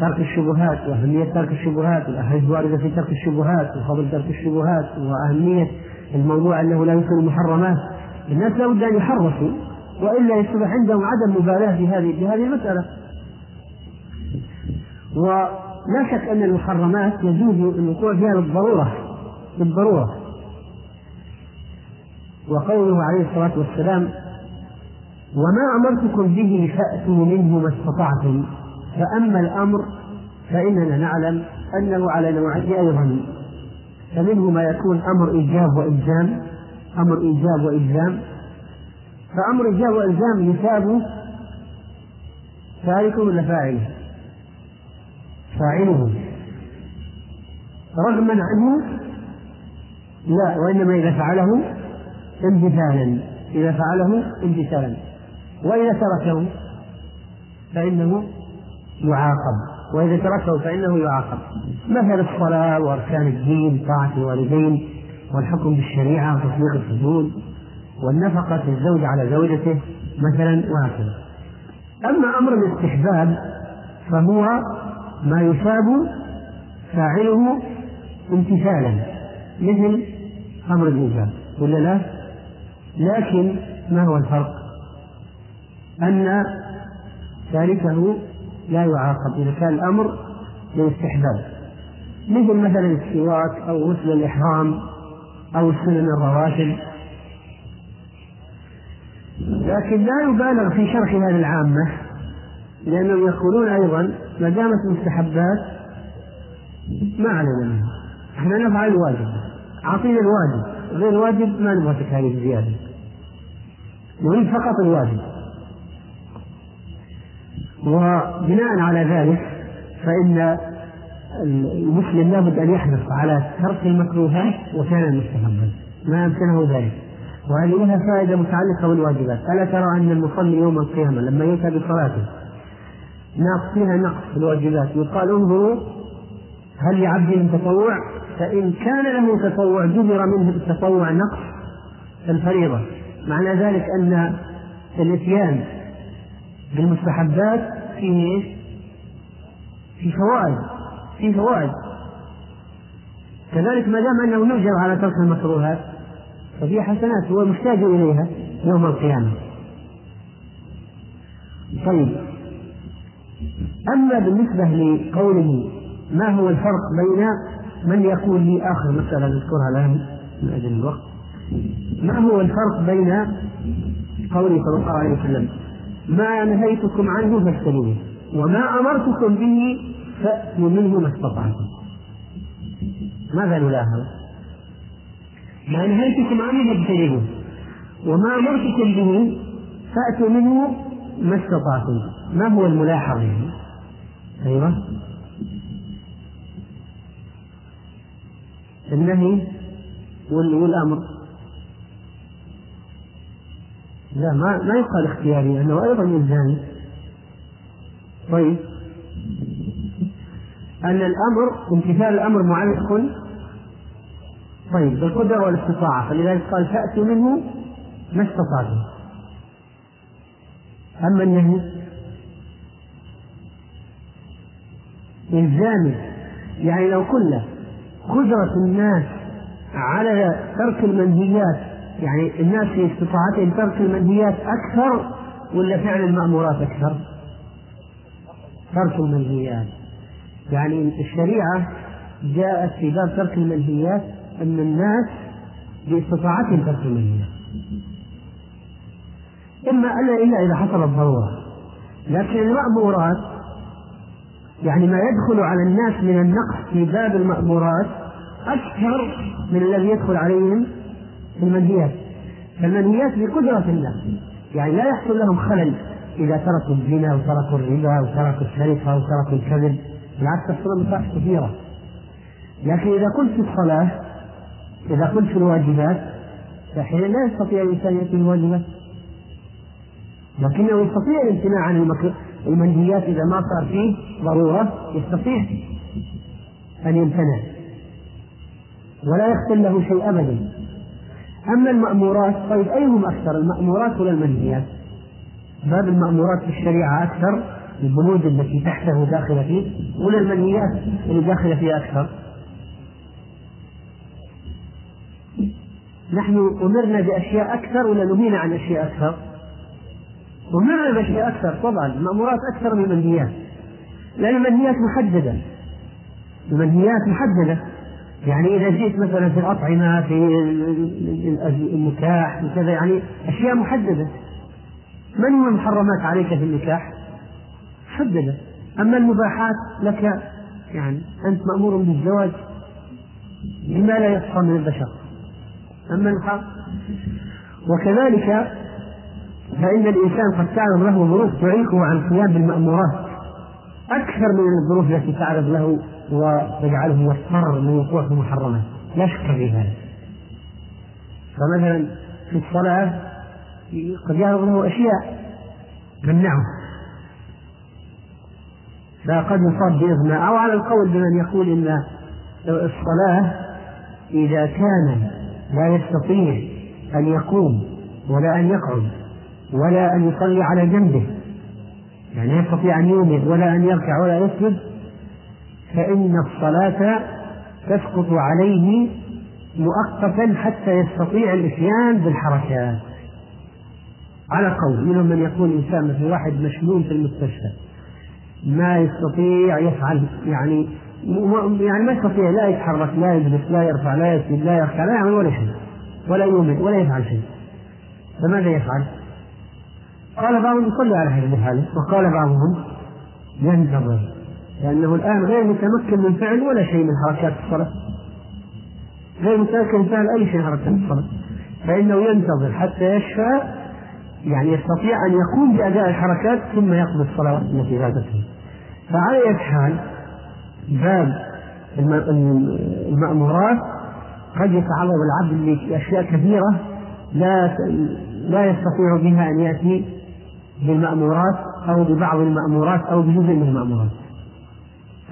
ترك الشبهات وأهمية ترك الشبهات والأحاديث الواردة في ترك الشبهات وفضل ترك الشبهات وأهمية الموضوع أنه لا يكون المحرمات الناس لابد أن يحرصوا وإلا يصبح عندهم عدم مبالاة في هذه في هذه المسألة. ولا شك أن المحرمات يجوز الوقوع فيها بالضرورة بالضرورة وقوله عليه الصلاة والسلام وما أمرتكم به فأتوا منه ما استطعتم. فأما الأمر فإننا نعلم أنه على نوعين أيضا. فمنه ما يكون أمر إيجاب وإلزام أمر إيجاب وإلزام فأمر إيجاب وإلزام يثاب تاركه ولا فاعله؟ فاعله. رغما عنه؟ لا وإنما إذا فعله امتثالا. إذا فعله امتثالا. وإذا تركه فإنه يعاقب. وإذا تركه فإنه يعاقب. مثل الصلاة وأركان الدين طاعة الوالدين والحكم بالشريعة وتطبيق الحدود. والنفقة الزوج على زوجته مثلا وهكذا أما أمر الاستحباب فهو ما يثاب فاعله امتثالا مثل أمر الإيجاب ولا لا؟ لكن ما هو الفرق؟ أن تاركه لا يعاقب إذا كان الأمر للاستحباب مثل مثلا السواك أو غسل الإحرام أو السنن الرواتب لكن لا يبالغ في شرحها للعامة لأنهم يقولون أيضا ما دامت مستحبات ما علينا. منه إحنا نفعل الواجب اعطينا الواجب غير الواجب ما نبغى تكاليف زياده نريد فقط الواجب. وبناء على ذلك فإن المسلم لابد أن يحرص على ترك المكروهات وفعل المستحبات. ما أمكنه ذلك. وهذه لها فائدة متعلقة بالواجبات. ألا ترى أن المصلي يوم القيامة لما يؤتى بصلاته ناقص فيها نقص في الواجبات. يقال انظروا هل لعبد من تطوع؟ فإن كان له تطوع جبر منه بالتطوع نقص الفريضة. معنى ذلك أن الإتيان بالمستحبات فيه إيش؟ في فوائد في فوائد. كذلك ما دام أنه يؤجر على ترك المكروهات ففي حسنات هو محتاج إليها يوم القيامة. طيب. أما بالنسبة لقوله ما هو الفرق بين من يقول لي آخر مسألة نذكرها الآن من أجل الوقت. ما هو الفرق بين قوله صلى الله عليه وسلم ما نهيتكم عنه فاجتنبوه وما أمرتكم به فأتوا منه ما استطعتم. ماذا نلاحظ؟ ما نهيتكم عنه فاجتنبوه وما أمرتكم به فأتوا منه ما استطعتم. ما هو الملاحظ يعني؟ أيوه. النهي والأمر. لا ما ما يقال اختياري لأنه أيضا إلزامي طيب. أن الأمر امتثال الأمر معلق طيب بالقدرة والاستطاعة. فلذلك قال فأتوا منه ما استطعتم أما النهي إلزامي يعني لو قلنا قدرة الناس على ترك المنهيات يعني الناس في استطاعتهم ترك المنهيات أكثر ولا فعل المأمورات أكثر؟ ترك المنهيات. يعني الشريعة جاءت في باب ترك المنهيات أن الناس باستطاعتهم ترك المنهيات إما ألا إلا إذا حصلت ضرورة لكن المأمورات يعني ما يدخل على الناس من النقص في باب المأمورات أكثر من الذي يدخل عليهم المنهيات. فالمنهيات بقدرة الله. يعني لا يحصل لهم خلل إذا تركوا الزنا وتركوا الربا وتركوا السرقة وتركوا الكذب. بالعكس تحصل مصالح كثيرة. لكن إذا قلت في الصلاة إذا قلت الواجبات فحين لا يستطيع الإنسان يأتي الواجبات لكنه يستطيع الامتناع عن المنهيات إذا ما صار فيه ضرورة يستطيع أن يمتنع ولا يحصل له شيء أبدا أما المأمورات طيب أيهم أكثر المأمورات ولا المنهيات؟ باب المأمورات في الشريعة أكثر البنود التي تحته داخلة فيه ولا المنهيات اللي داخلة فيها أكثر؟ نحن أمرنا بأشياء أكثر ولا نهينا عن أشياء أكثر؟ أمرنا بأشياء أكثر طبعا المأمورات أكثر من المنهيات. لأن المنهيات محددة. المنهيات محددة. يعني إذا جئت مثلا في الأطعمة في النكاح في كذا يعني أشياء محددة. من هو المحرمات عليك في النكاح؟ محددة. أما المباحات لك يعني أنت مأمور بالزواج بما لا يصفى من البشر. أما الحق وكذلك فإن الإنسان قد تعرض له ظروف تعيقه عن القيام بالمأمورات أكثر من الظروف التي تعرض له ويجعله يضطر من وقوع في المحرمات. لا شك في ذلك. فمثلا في الصلاة قد يعرض له أشياء تمنعه فقد يصاب بإغماء. أو على القول بمن يقول إن الصلاة إذا كان لا يستطيع أن يقوم ولا أن يقعد ولا أن يصلي على جنبه. يعني يستطيع أن يومئ ولا أن يركع ولا يسجد فإن الصلاة تسقط عليه مؤقتا حتى يستطيع الإتيان بالحركات. على قول منهم من يكون إنسان مثل واحد مشلول في المستشفى ما يستطيع يفعل يعني يعني ما يستطيع لا يتحرك لا يجلس لا يرفع لا يسجد لا يرفع لا يعمل ولا شيء ولا يؤمن ولا يفعل شيء. فماذا يفعل؟ قال بعضهم يصلي على هذه الحالة وقال بعضهم ينتظر لأنه الآن غير متمكن من فعل ولا شيء من حركات الصلاة. غير متمكن من فعل أي شيء من حركات الصلاة. فإنه ينتظر حتى يشفى يعني يستطيع أن يقوم بأداء الحركات ثم يقضي الصلوات التي فاتته فعلى أي حال باب المأمورات قد يتعرض العبد لأشياء كثيرة لا لا يستطيع بها أن يأتي بالمأمورات أو ببعض المأمورات أو بجزء من المأمورات.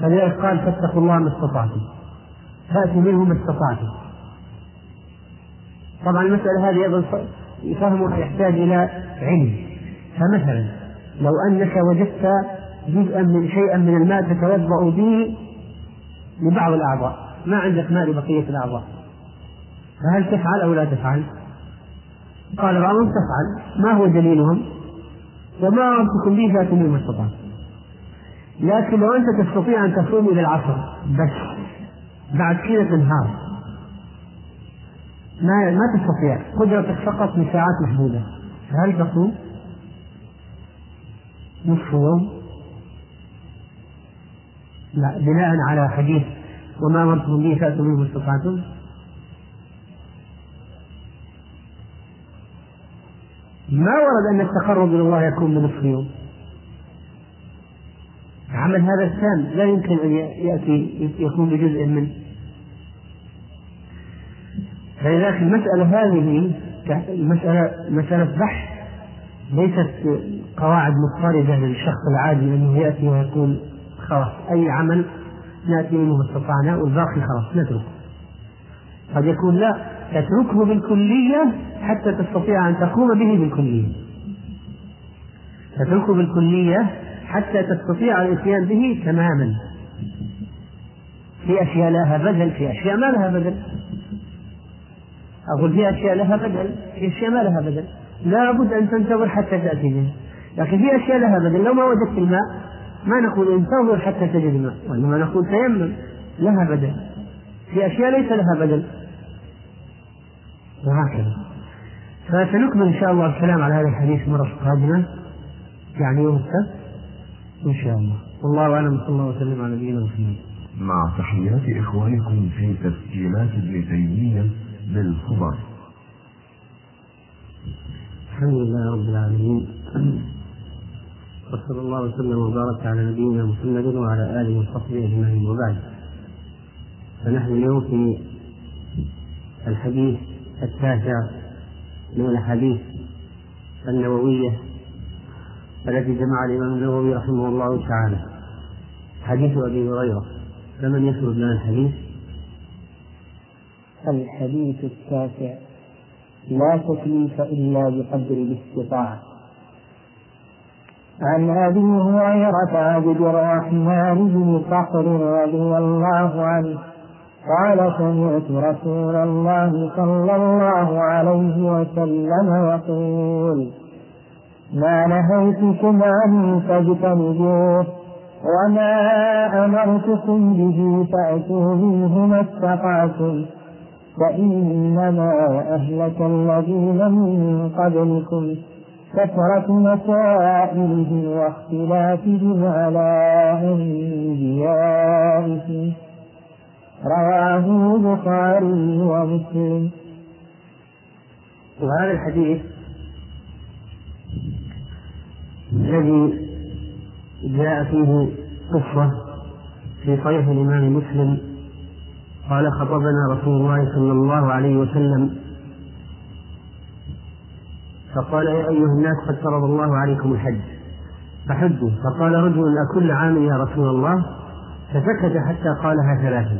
فلذلك قال فاتقوا الله ما استطعتم. فأتوا منه ما استطعتم. طبعا المسألة هذه أيضا فهمها يحتاج إلى علم. فمثلا لو أنك وجدت جزءا من شيئا من الماء تتوضأ به لبعض الأعضاء ما عندك ماء لبقية الأعضاء فهل تفعل أو لا تفعل؟ قال بعضهم تفعل ما هو دليلهم؟ وما أمرتكم به فاتوا ما استطعتم لكن لو أنت تستطيع أن تصوم إلى العصر بس بعد كذا تنهار ما ما تستطيع قدرتك فقط لساعات محدودة فهل تصوم؟ نصف يوم؟ بناء على حديث وما أمرتم به فأتوا منه استطعتم. ما ورد أن التقرب إلى الله يكون بنصف يوم. عمل هذا التام لا يمكن أن يأتي يكون بجزء منه. فلذلك المسألة هذه مسألة مسألة بحث ليست قواعد مضطردة للشخص العادي أنه يأتي ويقول خلاص أي عمل نأتي منه استطعنا والباقي خلاص نتركه. قد يكون لا تتركه بالكلية حتى تستطيع أن تقوم به بالكلية. تتركه بالكلية حتى تستطيع الإتيان به تماما. في أشياء لها بدل في أشياء ما لها بدل. أقول في أشياء لها بدل في أشياء ما لها بدل. لا بد أن تنتظر حتى تأتي به لكن في أشياء لها بدل. لو ما وجدت الماء ما نقول انتظر حتى تجد الماء وإنما نقول تيمم لها بدل. في أشياء ليس لها بدل. وهكذا. فسنكمل إن شاء الله الكلام على هذا الحديث مرة قادمة يعني يوم السبت إن شاء الله. والله أعلم صلى الله وسلم على نبينا محمد. مع تحيات إخوانكم في تسجيلات ابن تيمية بالخبر. الحمد لله رب العالمين. وصلى الله وسلم وبارك على نبينا محمد وعلى آله وصحبه أجمعين. وبعد فنحن اليوم في الحديث التاسع من الأحاديث النووية التي جمع الإمام النووي رحمه الله تعالى. حديث أبي هريرة. فمن يسرد لنا الحديث؟ الحديث التاسع. لا تكليف إلا بقدر الاستطاعة. عن أبي هريرة عبد الرحمن بن صخر رضي الله عنه؟ قال سمعت رسول الله صلى الله عليه وسلم يقول ما نهيتكم عنه فاجتنبوه وما أمرتكم به فأتوا منه ما استطعتم فإنما أهلك الذين من قبلكم. كثرة مسائلهم واختلافهم على أنبيائهم رواه البخاري ومسلم. وهذا الحديث الذي جاء فيه قصة في صحيح الإمام مسلم. قال خطبنا رسول الله صلى الله عليه وسلم فقال يا أيها الناس قد فرض الله عليكم الحج. فحجوا. فقال رجل أكل عام يا رسول الله؟ فسكت حتى قالها ثلاثا.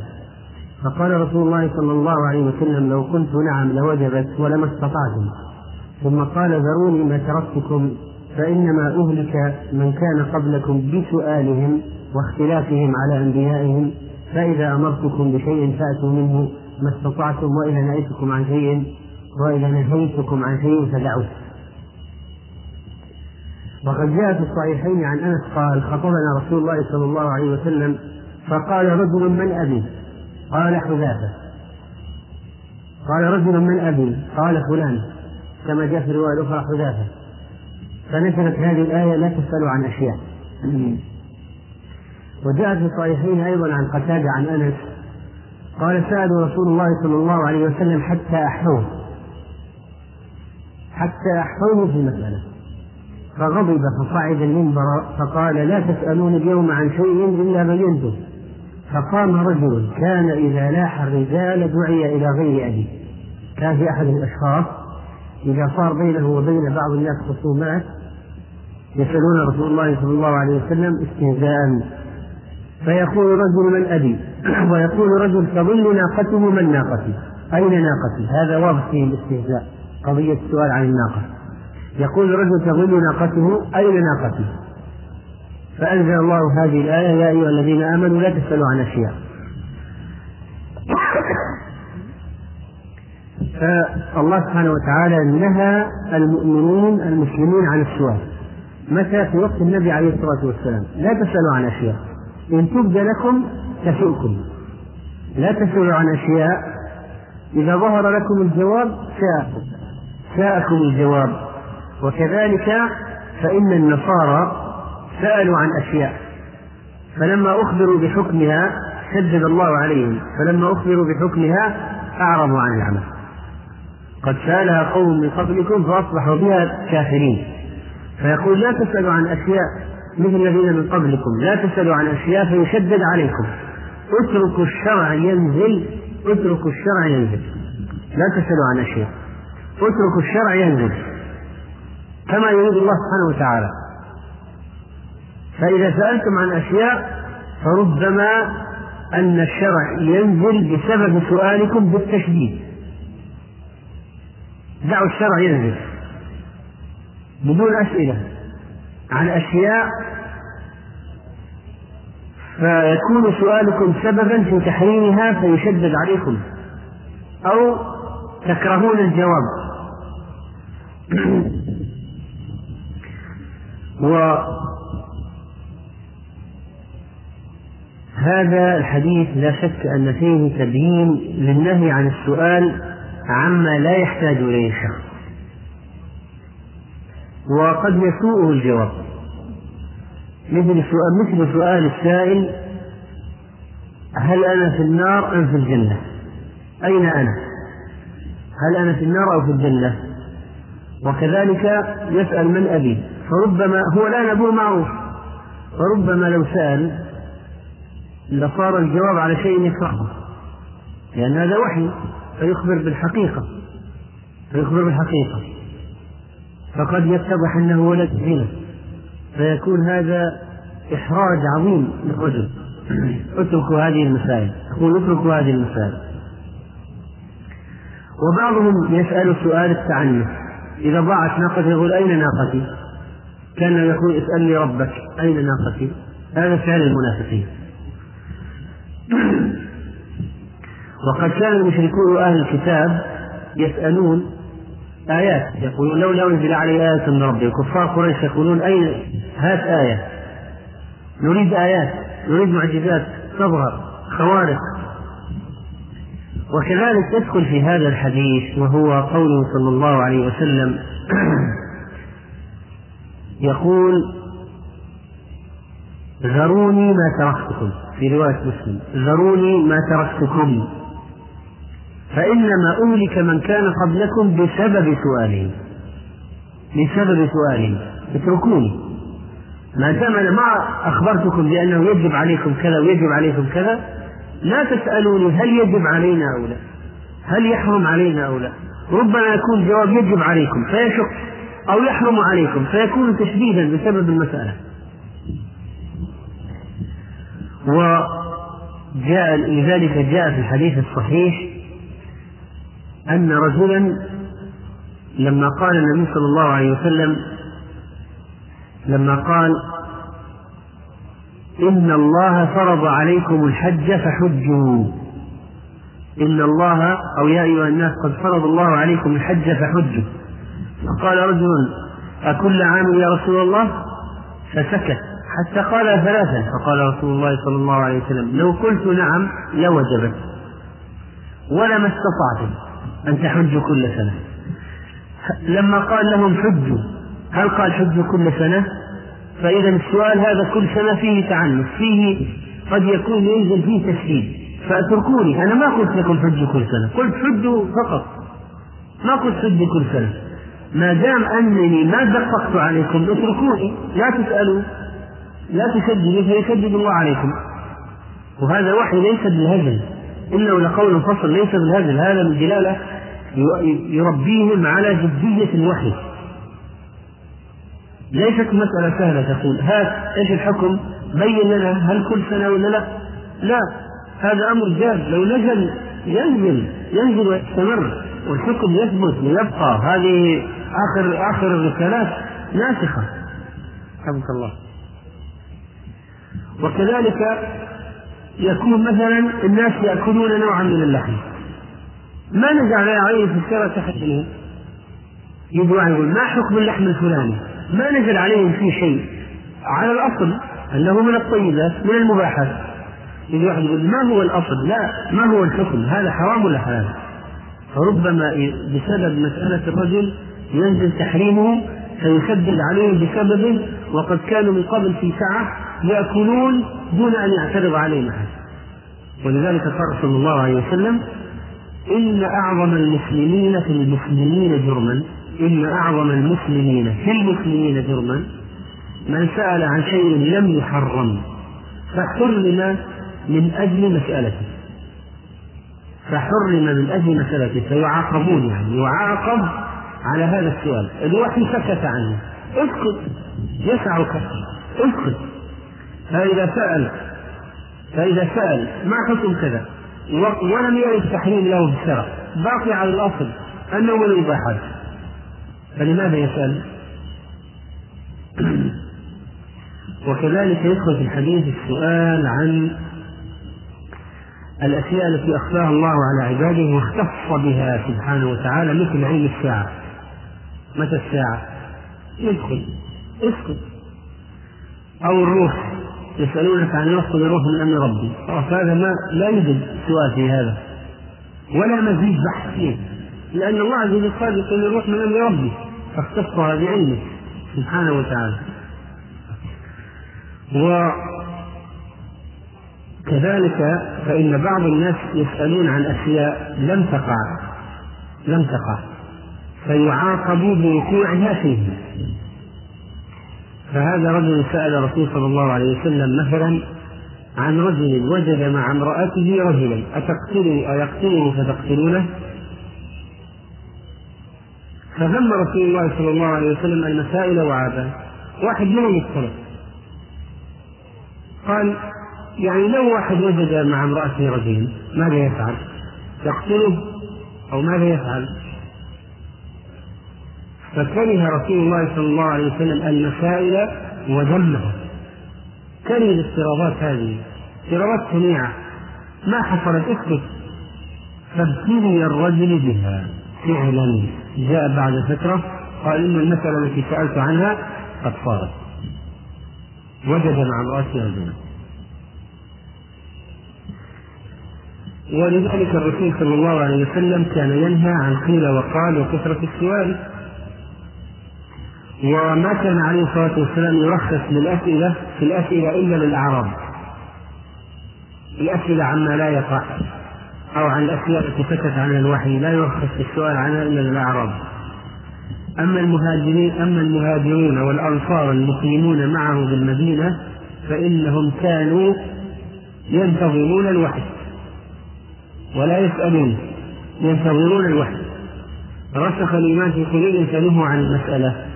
فقال رسول الله صلى الله عليه وسلم لو قلت نعم لوجبت ولما استطعتم. ثم قال ذروني ما تركتكم فإنما أهلك من كان قبلكم بسؤالهم واختلافهم على أنبيائهم فإذا أمرتكم بشيء فأتوا منه ما استطعتم وإذا نهيتكم عن شيء وإذا نهيتكم عن شيء فدعوه. وقد جاء في الصحيحين عن أنس قال خطبنا رسول الله صلى الله عليه وسلم فقال رجل من أبي؟ قال حذافة. قال رجل من أبي؟ قال فلان. كما جاء في الرواية الأخرى حذافة. فنزلت هذه الآية لا تسألوا عن أشياء. وجاء في الصحيحين أيضا عن قتادة عن أنس قال سألوا رسول الله صلى الله عليه وسلم حتى أحوه. حتى أحوه في المسألة. فغضب فصعد المنبر فقال لا تسألون اليوم عن شيء إلا بينته فقام رجل كان إذا لاح الرجال دعي إلى غير أبيه كان في أحد الأشخاص إذا صار بينه وبين بعض الناس خصومات يسألون رسول الله صلى الله عليه وسلم استهزاء. فيقول رجل من أبي؟ ويقول رجل تظل ناقته من ناقتي؟ أين ناقتي؟ هذا واضح فيه الاستهزاء. قضية السؤال عن الناقة. يقول رجل تظل ناقته أين ناقتي فأنزل الله هذه الآية يا أيها الذين آمنوا لا تسألوا عن أشياء فالله سبحانه وتعالى نهى المؤمنين المسلمين عن السؤال. متى في وقت النبي عليه الصلاة والسلام؟ لا تسألوا عن أشياء إن تبد لكم تسؤكم. لا تسألوا عن أشياء إذا ظهر لكم الجواب ساءكم ساءكم الجواب. وكذلك فإن النصارى سألوا عن أشياء. فلما أخبروا بحكمها شدد الله عليهم. فلما أخبروا بحكمها أعرضوا عن العمل. قد سألها قوم من قبلكم فأصبحوا بها كافرين. فيقول لا تسألوا عن أشياء مثل الذين من قبلكم. لا تسألوا عن أشياء فيشدد عليكم. اتركوا الشرع ينزل. اتركوا الشرع ينزل. لا تسألوا عن أشياء. اتركوا الشرع ينزل كما يريد الله سبحانه وتعالى. فإذا سألتم عن أشياء فربما أن الشرع ينزل بسبب سؤالكم بالتشديد. دعوا الشرع ينزل بدون أسئلة عن أشياء فيكون سؤالكم سببا في تحريمها فيشدد عليكم أو تكرهون الجواب. وهذا الحديث لا شك أن فيه تبيين للنهي عن السؤال عما لا يحتاج إليه الشخص وقد يسوءه الجواب مثل سؤال مثل سؤال السائل هل أنا في النار أم في الجنة؟ أين أنا؟ هل أنا في النار أو في الجنة؟ وكذلك يسأل من أبي. فربما هو الآن أبوه معروف فربما لو سأل لصار الجواب على شيء يكرهه لأن هذا وحي. فيخبر بالحقيقة. فيخبر بالحقيقة. فقد يتضح أنه ولد زنا فيكون هذا إحراج عظيم للرجل. اتركوا هذه المسائل. يقول اتركوا هذه المسائل. وبعضهم يسأل سؤال التعنف. إذا ضاعت ناقته يقول أين ناقتي؟ كان يقول اسأل لي ربك أين ناقتي؟ هذا فعل المنافقين وقد كان المشركون أهل الكتاب يسألون آيات يقولون لولا أنزل علي آية من ربي كفار قريش يقولون أين هات آية نريد آيات نريد معجزات تظهر خوارق وكذلك يدخل في هذا الحديث وهو قوله صلى الله عليه وسلم يقول ذروني ما تركتكم في رواية مسلم ذروني ما تركتكم فإنما أهلك من كان قبلكم بسبب سؤالهم بسبب سؤالهم اتركوني. ما دام أنا ما أخبرتكم بأنه يجب عليكم كذا ويجب عليكم كذا لا تسألوني هل يجب علينا أو لا. هل يحرم علينا أو لا. ربما يكون جواب يجب عليكم فيشق أو يحرم عليكم فيكون تشديدا بسبب المسألة. وجاء لذلك جاء في الحديث الصحيح أن رجلا لما قال النبي صلى الله عليه وسلم لما قال إن الله فرض عليكم الحج فحجوا. إن الله أو يا أيها الناس قد فرض الله عليكم الحج فحجوا. فقال رجل أكل عام يا رسول الله؟ فسكت. حتى قال ثلاثا فقال رسول الله صلى الله عليه وسلم لو قلت نعم لوجبت. ولما استطعتم أن تحجوا كل سنة. لما قال لهم حجوا هل قال حجوا كل سنة؟ فإذا السؤال هذا كل سنة فيه تعنف فيه قد يكون ينزل فيه تشديد فأتركوني أنا ما قلت لكم حجوا كل سنة قلت حجوا فقط. ما قلت حجوا كل سنة. ما دام أنني ما دققت عليكم اتركوني لا تسألوا لا تشددوا فيشدد الله عليكم. وهذا وحي ليس بالهزل. إنه لقول فصل ليس بالهزل هذا من دلالة يربيهم على جدية الوحي. ليست مسألة سهلة تقول. هات إيش الحكم؟ بين لنا هل كل سنة ولا لا؟ لا. هذا أمر جاد. لو نزل ينزل ينزل ويستمر والحكم يثبت ويبقى. هذه آخر آخر الرسالات ناسخة. حفظك الله. وكذلك يكون مثلا الناس يأكلون نوعا من اللحم. ما نزل عليه في الشرع تحريمه يجي واحد يقول ما حكم اللحم الفلاني؟ ما نزل عليهم فيه شيء. على الأصل أنه من الطيبات من المباحات. يجي واحد يقول ما هو الأصل؟ لا ما هو الحكم؟ هذا حرام ولا حلال؟ فربما بسبب مسألة الرجل ينزل تحريمه فيشدد عليهم بسببه وقد كانوا من قبل في سعة يأكلون دون أن يعترض عليهم أحد. ولذلك قال صلى الله عليه وسلم إن أعظم المسلمين في المسلمين جرما. إن أعظم المسلمين في المسلمين جرما من سأل عن شيء لم يحرم فحرم من أجل مسألته. فحرم من أجل مسألته فيعاقبون يعني يعاقب على هذا السؤال. الوحي سكت عنه اسكت يسعك اسكت. فإذا سأل فإذا سأل ما حكم كذا؟ ولم يرد تحريم له في الشرع باقي على الأصل أنه من الإباحات فلماذا يسأل؟ وكذلك يدخل في الحديث السؤال عن الأشياء التي أخفاها الله على عباده واختص بها سبحانه وتعالى مثل علم الساعة متى الساعة؟ يدخل اسكت أو الروح يسألونك عن نفخ الروح من أمر ربي فهذا ما لا يوجد سؤال في هذا ولا مزيد بحث فيه لأن الله عز وجل قال يقول الروح من أمر ربي فاختصها بعلمه سبحانه وتعالى وكذلك فإن بعض الناس يسألون عن أشياء لم تقع لم تقع فيعاقبوا بوقوعها فيه فهذا رجل سأل الرسول صلى الله عليه وسلم مثلا عن رجل وجد مع امرأته رجلا أتقتله أيقتله فتقتلونه؟ فذم رسول الله صلى الله عليه وسلم المسائل وعابها واحد منهم الصلاة قال يعني لو واحد وجد مع امرأته رجلا ماذا يفعل؟ يقتله أو ماذا يفعل؟ فكره رسول الله صلى الله عليه وسلم المسائل وذمها كره الافتراضات هذه. افتراضات شنيعة ما حصلت اسكت فابتلي الرجل بها. فعلا. جاء بعد فترة قال إن المسألة التي سألت عنها قد صارت وجد مع امرأته رجلا ولذلك الرسول صلى الله عليه وسلم كان ينهى عن قيل وقال وكثرة السؤال. وما كان عليه الصلاة والسلام يرخص للأسئلة في الأسئلة إلا للأعراب. الأسئلة عما لا يقع. أو عن الأشياء التي سكت عنها الوحي لا يرخص السؤال عنها إلا للأعراب أما المهاجرين أما المهاجرون والأنصار المقيمون معه بالمدينة فإنهم كانوا ينتظرون الوحي. ولا يسألون ينتظرون الوحي. رسخ الإيمان في قلوبهم فنهوا عن المسألة.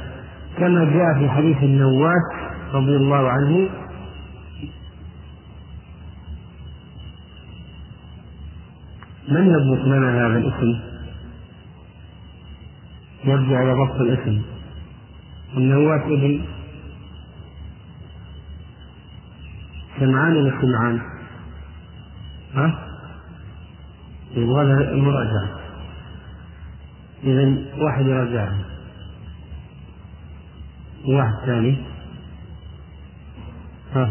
كما جاء في حديث النواس رضي الله عنه من يضبط لنا هذا الاسم؟ يرجع إلى ضبط الاسم. النواس ابن. سمعان ولا سمعان؟ ها؟ يبغى المراجعة إذا واحد يراجعها. واحد ثاني. ها.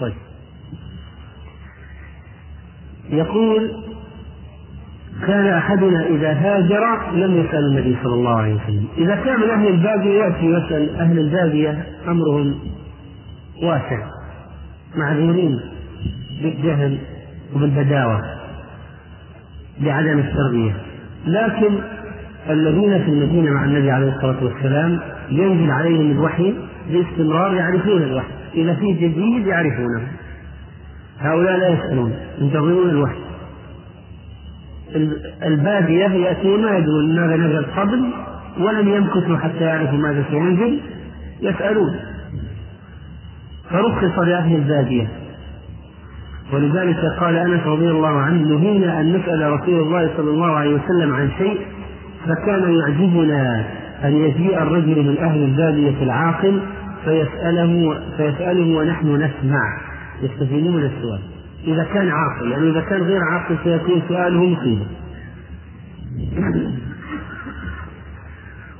طيب. يقول كان أحدنا إذا هاجر لم يسأل النبي صلى الله عليه وسلم. إذا كان من أهل البادية يأتي يسأل أهل البادية أمرهم واسع معذورين بالجهل وبالبداوة بعدم التربية. لكن الذين في المدينة مع النبي عليه الصلاة والسلام ينزل عليهم الوحي باستمرار يعرفون الوحي. إذا في جديد يعرفونه. هؤلاء لا يسألون ينتظرون الوحي. البادية يأتون ما يدرون ماذا نزل قبل ولم يمكثوا حتى يعرفوا ماذا سينزل يسألون. فرخص لأهل البادية. ولذلك قال أنس رضي الله عنه نهينا أن نسأل رسول الله صلى الله عليه وسلم عن شيء فكان يعجبنا أن يجيء الرجل من أهل البادية العاقل فيساله فيسأله ونحن نسمع. يستفيدون السؤال. إذا كان عاقل يعني إذا كان غير عاقل سيكون سؤاله مصيبه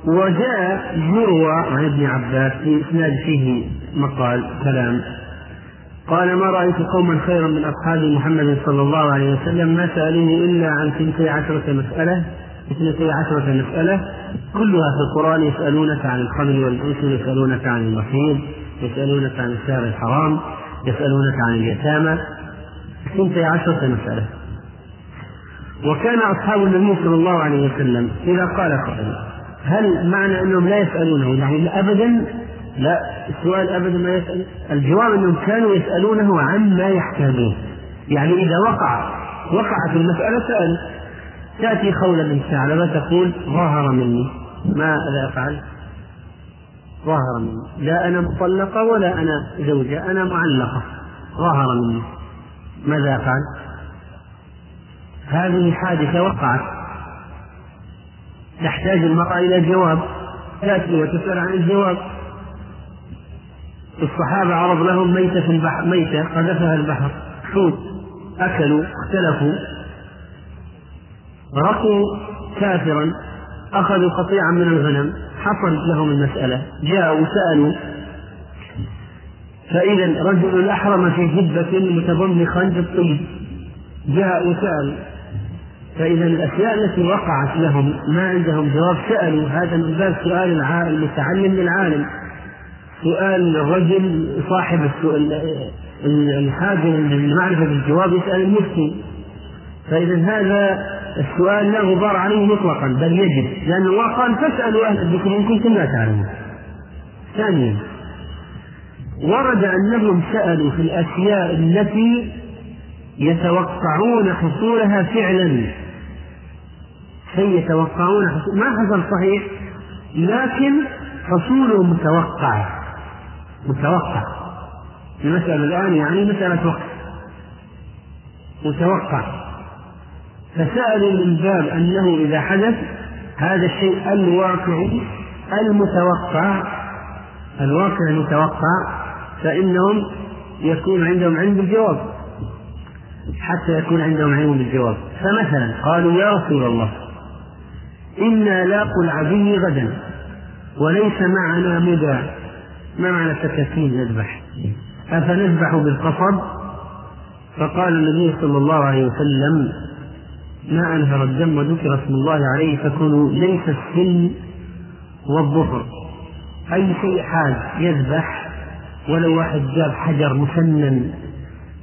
وجاء يروى عن ابن عباس في إسناد فيه مقال كلام. قال ما رأيت قوما خيرا من أصحاب محمد صلى الله عليه وسلم ما سألوه إلا عن اثنتي عشرة مسألة اثنتي عشرة مسألة كلها في القرآن يسألونك عن الخمر والميسر يسألونك عن المحيض يسألونك عن الشهر الحرام يسألونك عن اليتامى. اثنتي عشرة مسألة. وكان أصحاب النبي صلى الله عليه وسلم إذا قال قائل هل معنى أنهم لا يسألونه؟ يعني أبدا لا السؤال ابدا ما يسأل الجواب أنهم كانوا يسألونه عما يحتاجون. يعني إذا وقع وقعت المسألة سأل. تأتي خوله من ثعلبه تقول ظاهر مني. ماذا أفعل؟ ظاهر مني. لا أنا مطلقة ولا أنا زوجة أنا معلقة. ظاهر مني. ماذا أفعل؟ هذه حادثة وقعت. تحتاج المرأة إلى جواب تاتي وتسأل عن الجواب. الصحابة عرض لهم ميتة في البحر ميتة قذفها البحر. حوت أكلوا اختلفوا. رقوا كافرا. أخذوا قطيعا من الغنم. حصلت لهم المسألة. جاءوا سألوا فإذا رجل أحرم في جبة متضمخا بالطيب جاء وسأل فإذا الأشياء التي وقعت لهم ما عندهم جواب سألوا. هذا من باب سؤال المتعلم للعالم. سؤال الرجل صاحب السؤال الحاجة للمعرفة بالجواب يسأل المفتي. فإذا هذا السؤال لا غبار عليه مطلقا بل يجب. لأن الله قال فاسألوا أهل الذكر إن كنتم لا تعلمون. ثانيا ورد أنهم سألوا في الأشياء التي يتوقعون حصولها فعلا. شيء يتوقعون حصول ما حصل صحيح لكن حصوله متوقع. متوقع. المسألة الآن يعني مسألة وقت. متوقع. فسألوا من باب أنه إذا حدث هذا الشيء الواقعي المتوقع الواقع المتوقع فإنهم يكون عندهم علم بالجواب حتى يكون عندهم علم بالجواب. فمثلا قالوا يا رسول الله إنا لاقوا العدو غدا وليس معنا مدى ما معنى سكاكين نذبح؟ أفنذبح بالقصب؟ فقال النبي صلى الله عليه وسلم ما أنهر الدم وذكر اسم الله عليه فكونوا ليس السن والظفر. أي شيء حاد يذبح ولو واحد جاب حجر مسنن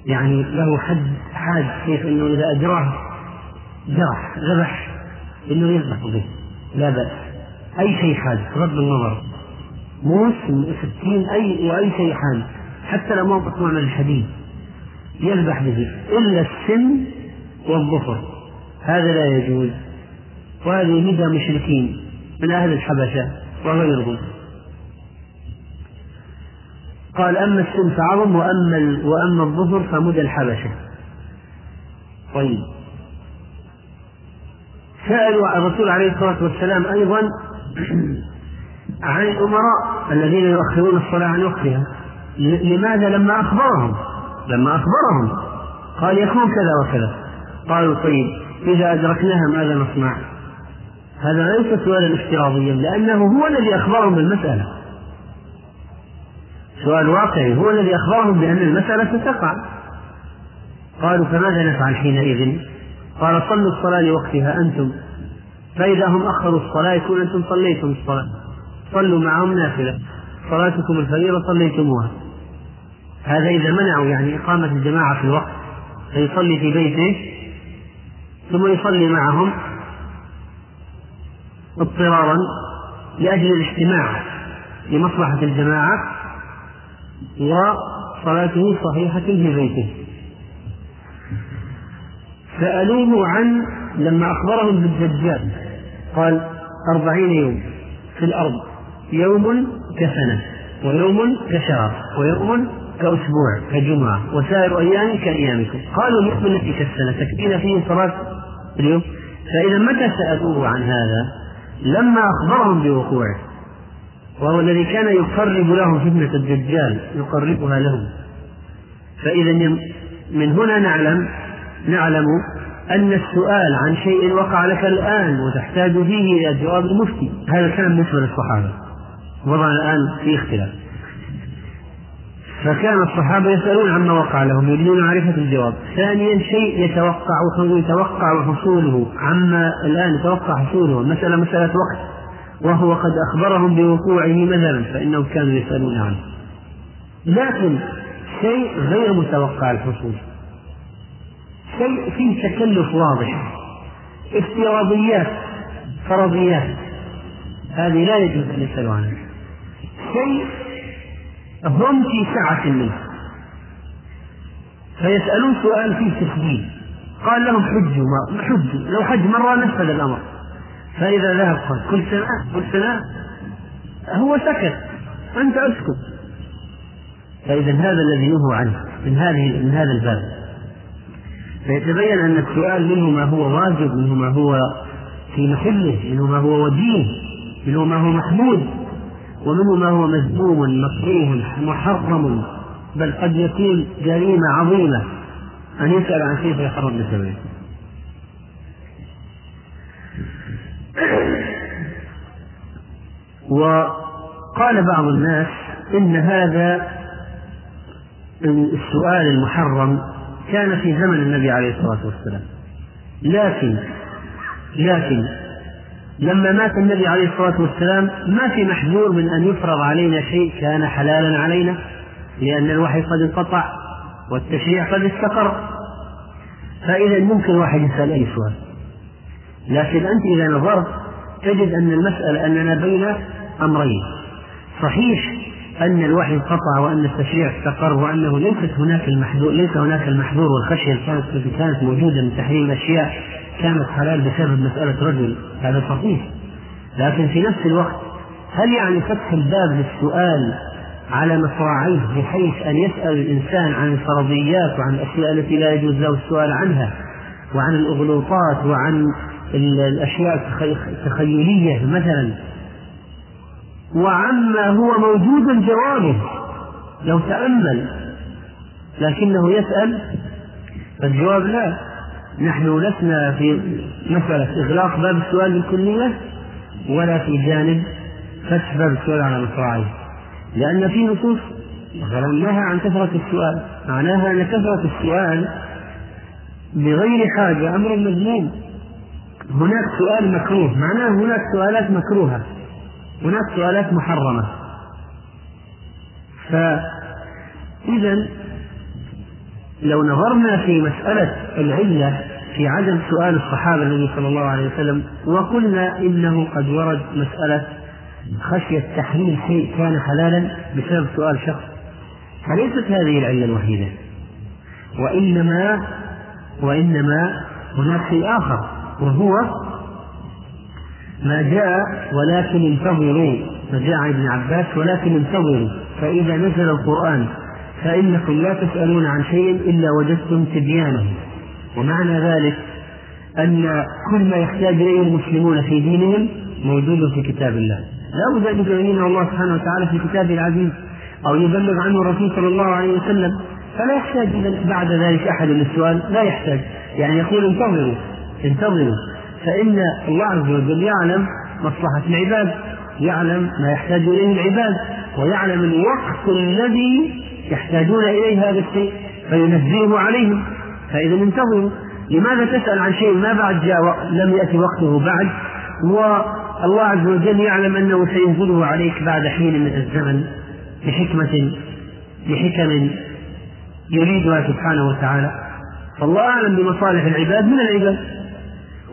يعني له حد حاد كيف إنه إذا أجراه جرح ذبح إنه يذبح به لا بأس. أي شيء حاد بغض النظر. موس سكين أي وأي شيء حاد حتى لو ما مصنوع من الحديد يذبح به إلا السن والظفر. هذا لا يجوز. وهذه مدى مشركين من أهل الحبشة وغيرهم. قال أما السن فعظم وأما وأما الظفر فمدى الحبشة. طيب. سألوا الرسول عليه الصلاة والسلام أيضا عن الأمراء الذين يؤخرون الصلاة عن وقتها. لماذا؟ لما أخبرهم. لما أخبرهم. قال يكون كذا وكذا. قالوا طيب. إذا أدركناها ماذا نصنع؟ هذا ليس سؤالا افتراضيا لأنه هو الذي أخبرهم بالمسألة سؤال واقعي هو الذي أخبرهم بأن المسألة ستقع. قالوا فماذا نفعل حينئذ؟ قال صلوا الصلاة لوقتها أنتم. فإذا هم أخروا الصلاة يكون أنتم صليتم الصلاة. صلوا معهم نافلة. صلاتكم الفريضة صليتموها. هذا إذا منعوا يعني إقامة الجماعة في الوقت. فيصلي في بيته ثم يصلي معهم اضطرارا لأجل الاجتماع لمصلحة الجماعة وصلاته صحيحة في بيته. سألوه عن لما أخبرهم بالدجال قال أربعين يوم في الأرض يوم كسنة ويوم كشهر ويوم كأسبوع كجمعة وسائر أيام كأيامكم. قالوا اليوم التي كالسنة تكفينا فيه صلاة فإذا متى سألوه عن هذا؟ لما أخبرهم بوقوعه. وهو الذي كان يقرب لهم فتنة الدجال يقربها لهم. فإذا من هنا نعلم نعلم أن السؤال عن شيء وقع لك الآن وتحتاج فيه إلى جواب المفتي. هذا كان بالنسبة للصحابة وضع الآن في اختلاف. فكان الصحابة يسألون عما وقع لهم يريدون معرفة الجواب. ثانيا شيء يتوقع يتوقع حصوله عما الآن يتوقع حصوله. المسألة مسألة وقت. وهو قد أخبرهم بوقوعه مثلا فإنهم كانوا يسألون عنه. لكن شيء غير متوقع الحصول. شيء فيه تكلف واضح. افتراضيات فرضيات. هذه لا يجوز أن يسألوا عنها. شيء هم في سعة منه. فيسألون سؤال فيه تفضيل قال لهم حجوا ما حجوا. لو حج مرة نفذ الأمر. فإذا ذهب قال كل سنة كل سنة هو سكت. أنت أسكت. فإذا هذا الذي ينهى عنه من هذه من هذا الباب. فيتبين أن السؤال منه ما هو واجب منه ما هو في محله منه ما هو وجيه منه ما هو محمود. ومنه ما هو مذموم مكروه محرم بل قد يكون جريمة عظيمة. أن يسأل عن شيء فيحرم بسببه. وقال بعض الناس إن هذا السؤال المحرم كان في زمن النبي عليه الصلاة والسلام. لكن لكن لما مات النبي عليه الصلاة والسلام ما في محذور من أن يفرض علينا شيء كان حلالا علينا لأن الوحي قد انقطع والتشريع قد استقر. فإذا ممكن واحد يسأل أي سؤال؟ لكن أنت إذا نظرت تجد أن المسألة أننا بين أمرين. صحيح أن الوحي انقطع وأن التشريع استقر وأنه ليست هناك المحذور ليس هناك المحذور والخشية كانت موجودة من تحريم الأشياء. كانت حلال بسبب مسألة رجل هذا صحيح. لكن في نفس الوقت هل يعني فتح الباب للسؤال على مصراعيه بحيث أن يسأل الإنسان عن الفرضيات وعن الأشياء التي لا يجوز له السؤال عنها وعن الأغلوطات وعن الأشياء التخيلية مثلا؟ وعما هو موجود جوابه لو تأمل لكنه يسأل فالجواب لا. نحن لسنا في مسألة إغلاق باب السؤال بالكلية ولا في جانب فتح باب السؤال على مصراعيه لأن في نصوص مثلا نهى عن كثرة السؤال. معناها أن كثرة السؤال بغير حاجة أمر مذموم. هناك سؤال مكروه. معناه هناك سؤالات مكروهة. هناك سؤالات محرمة. فإذا لو نظرنا في مسألة العلة في عدم سؤال الصحابة النبي صلى الله عليه وسلم وقلنا إنه قد ورد مسألة خشية تحليل شيء كان حلالا بسبب سؤال شخص. فليست هذه العلة الوحيدة. وإنما وإنما هناك شيء آخر وهو ما جاء ولكن انتظروا ما جاء عن ابن عباس ولكن انتظروا فإذا نزل القرآن فإنكم لا تسألون عن شيء إلا وجدتم تبيانه. ومعنى ذلك أن كل ما يحتاج إليه المسلمون في دينهم موجود في كتاب الله. لا بد أن يبينه الله سبحانه وتعالى في كتابه العزيز أو يبلغ عنه الرسول صلى الله عليه وسلم. فلا يحتاج بعد ذلك أحد للسؤال لا يحتاج. يعني يقول انتظروا انتظروا. فإن الله عز وجل يعلم مصلحة العباد يعلم ما يحتاج إليه العباد ويعلم الوقت الذي يحتاجون إليه هذا الشيء فينزله عليهم. فإذا انتظروا لماذا تسأل عن شيء ما بعد جاء لم يأتي وقته بعد والله عز وجل يعلم أنه سينزله عليك بعد حين من الزمن بحكمة بحكم يريدها سبحانه وتعالى. فالله أعلم بمصالح العباد من العباد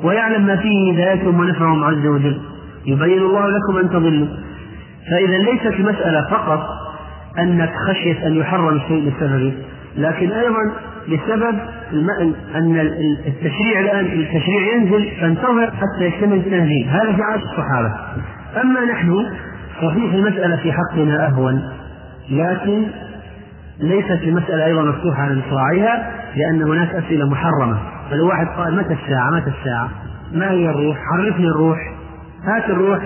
ويعلم ما فيه هدايتهم ونفعهم عز وجل. يبين الله لكم أن تضلوا. فإذا ليست المسألة فقط أنك خشيت أن يحرم الشيء بسببه لكن أيضا بسبب أن التشريع الآن التشريع ينزل فانتظر حتى يكتمل التنزيل هذا في عهد الصحابة. أما نحن صحيح المسألة في حقنا أهون لكن ليست المسألة أيضا مفتوحة على مصراعيها لأن هناك أسئلة محرمة. فلو واحد قال متى الساعة؟ متى الساعة؟ ما هي الروح؟ عرفني الروح. هات الروح.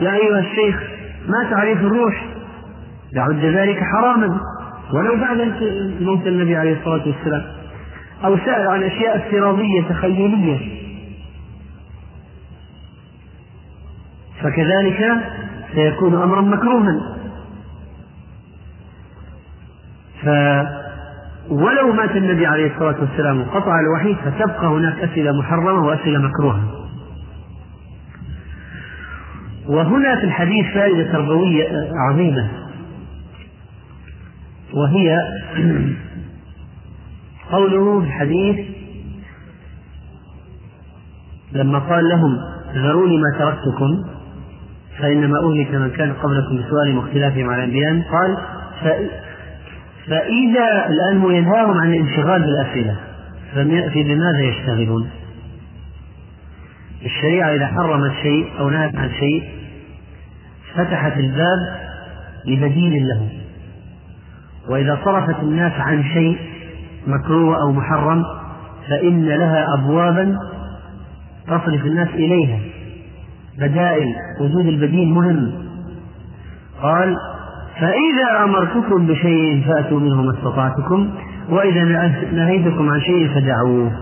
يا أيها الشيخ ما تعريف الروح؟ يعد ذلك حراما. ولو بعد موت النبي عليه الصلاة والسلام أو سأل عن أشياء افتراضية تخيلية. فكذلك سيكون أمرا مكروها. ف ولو مات النبي عليه الصلاة والسلام وقطع الوحي فتبقى هناك أسئلة محرمة وأسئلة مكروهة. وهنا في الحديث فائدة تربوية عظيمة. وهي قوله في الحديث لما قال لهم ذروني ما تركتكم فإنما أهلك من كان قبلكم بسؤال واختلافهم على الأنبياء قال فإذا الآن ينهاهم عن الانشغال بالأسئلة في بماذا يشتغلون؟ الشريعة إذا حرمت شيء أو نهت عن شيء فتحت الباب لبديل له وإذا صرفت الناس عن شيء مكروه أو محرم فإن لها أبوابا تصرف الناس إليها. بدائل وجود البديل مهم. قال فإذا أمرتكم بشيء فأتوا منه ما استطعتكم وإذا نهيتكم عن شيء فدعوه.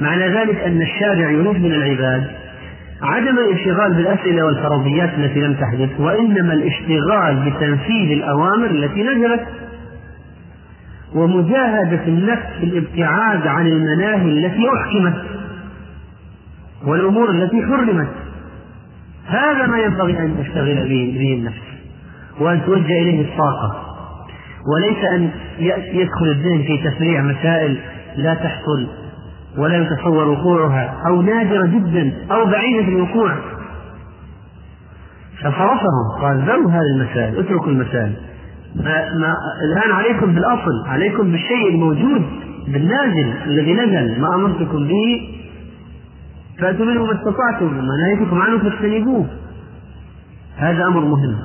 معنى ذلك أن الشارع يريد من العباد عدم الانشغال بالأسئلة والفرضيات التي لم تحدث وإنما الاشتغال بتنفيذ الأوامر التي نزلت. ومجاهدة النفس في الابتعاد عن المناهي التي أحكمت والأمور التي حرمت. هذا ما ينبغي أن تشتغل به, النفس وأن توجه إليه الطاقة. وليس أن يدخل الذهن في تفريع مسائل لا تحصل ولا يتصور وقوعها أو نادرة جدا أو بعيدة الوقوع. فصرفهم قال ذروا هذه المسائل اتركوا المسائل. ما الآن عليكم بالأصل عليكم بالشيء الموجود بالنازل الذي نزل ما أمرتكم به فأتوا منه ما استطعتم وما نهيتكم عنه فاجتنبوه. هذا أمر مهم.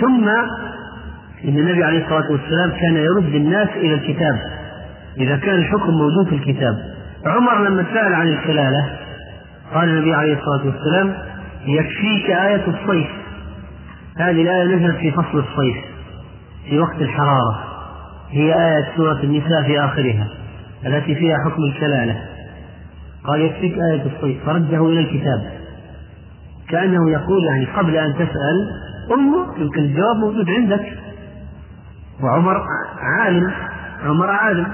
ثم إن النبي عليه الصلاة والسلام كان يرد الناس إلى الكتاب إذا كان الحكم موجود في الكتاب. عمر لما سأل عن الخلالة قال النبي عليه الصلاة والسلام يكفيك آية الصيف. هذه الآية نزلت في فصل الصيف. في وقت الحرارة. هي آية سورة النساء في آخرها التي فيها حكم الكلالة. قال يكفيك آية الصيف فرده إلى الكتاب. كأنه يقول يعني قبل أن تسأل انظر يمكن الجواب موجود عندك. وعمر عالم عمر عالم.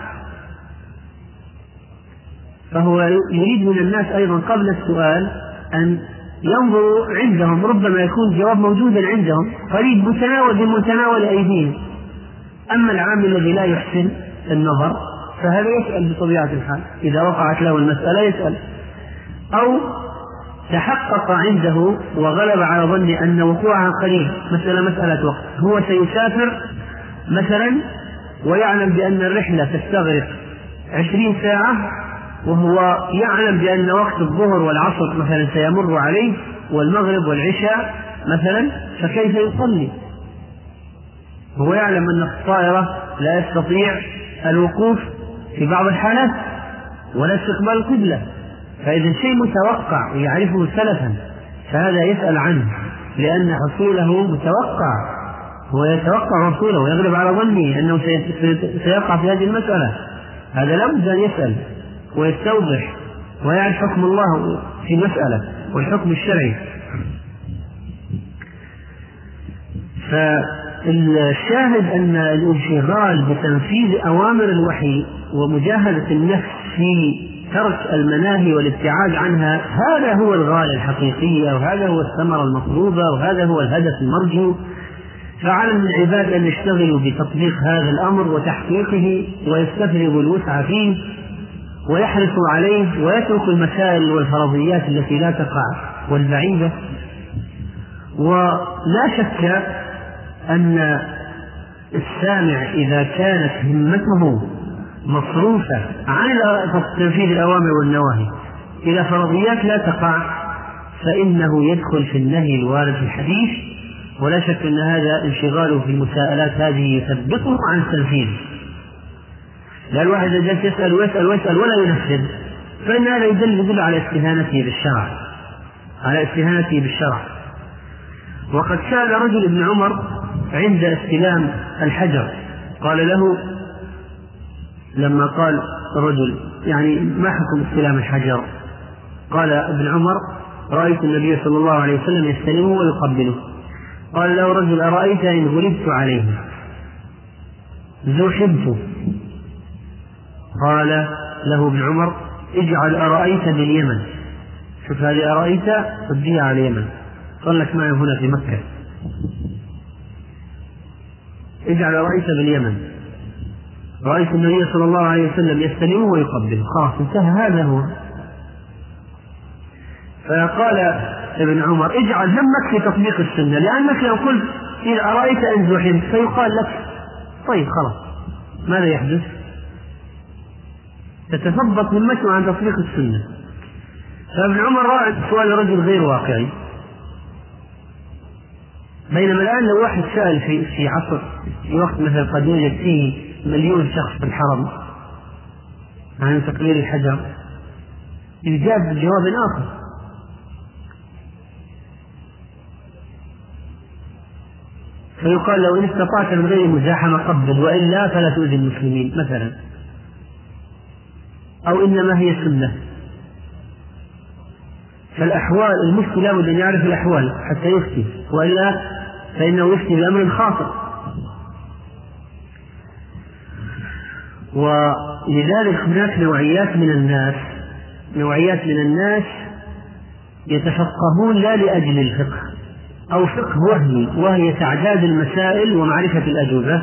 فهو يريد من الناس أيضا قبل السؤال أن ينظروا عندهم ربما يكون الجواب موجودا عندهم قريب متناول بمتناول أيديهم. أما العام الذي لا يحسن النظر فهذا يسأل بطبيعة الحال. إذا وقعت له المسألة يسأل. أو تحقق عنده وغلب على ظنه أن وقوعها قريب. مسألة مسألة وقت. هو سيسافر مثلا ويعلم بأن الرحلة تستغرق عشرين ساعة وهو يعلم بأن وقت الظهر والعصر مثلا سيمر عليه والمغرب والعشاء مثلا فكيف يصلي؟ هو يعلم أن الطائرة لا يستطيع الوقوف في بعض الحالات ولا استقبال القبلة فإذا شيء متوقع ويعرفه سلفا فهذا يسأل عنه لأن حصوله متوقع هو يتوقع حصوله ويغلب على ظنه أنه سيقع في هذه المسألة هذا لابد أن يسأل ويستوضح ويعرف حكم الله في مسألة والحكم الشرعي. فالشاهد أن الانشغال بتنفيذ أوامر الوحي ومجاهدة النفس في ترك المناهي والابتعاد عنها هذا هو الغاية الحقيقية وهذا هو الثمرة المطلوبة وهذا هو الهدف المرجو. فعلى العباد أن يشتغلوا بتطبيق هذا الأمر وتحقيقه ويستفرغوا الوسع فيه. ويحرصوا عليه ويتركوا المسائل والفرضيات التي لا تقع والبعيدة. ولا شك أن السامع إذا كانت همته مصروفة عن تنفيذ الأوامر والنواهي إلى فرضيات لا تقع فإنه يدخل في النهي الوارد في الحديث. ولا شك أن هذا انشغاله في المساءلات هذه يثبطه عن التنفيذ. لا الواحد إذا جالس يسأل ويسأل ويسأل ولا ينفذ. فإن هذا يدل يدل على استهانته بالشرع. على استهانته بالشرع. وقد سأل رجل ابن عمر عند استلام الحجر. قال له لما قال رجل يعني ما حكم استلام الحجر؟ قال ابن عمر رأيت النبي صلى الله عليه وسلم يستلمه ويقبله. قال له رجل أرأيت إن غلبت عليه؟ زحمت قال له ابن عمر اجعل أرأيت باليمن شوف هذه أرأيت؟ رديها على اليمن. قال لك معي هنا في مكة. اجعل أرأيت باليمن رأيت النبي صلى الله عليه وسلم يستلمه ويقبله. خلاص انتهى. هذا هو. فقال ابن عمر اجعل همك في تطبيق السنة لأنك لو قلت إذا أرأيت إن زحمت فيقال لك طيب خلاص ماذا يحدث؟ تتثبط همته عن تطبيق السنة. فابن عمر رأى سؤال رجل غير واقعي. بينما الآن لو واحد سأل في في عصر في وقت مثلا قد يوجد فيه مليون شخص في الحرم عن تقليل الحجر يجاب بجواب آخر. فيقال لو إن استطعت من غير مزاحمة قبل وإلا فلا تؤذي المسلمين مثلا. أو إنما هي سنة. فالأحوال المفتي لابد أن يعرف الأحوال حتى يفتي وإلا فإنه يفتي بأمر خاطئ. ولذلك هناك نوعيات من الناس نوعيات من الناس يتفقهون لا لأجل الفقه أو فقه وهمي وهي تعداد المسائل ومعرفة الأجوبة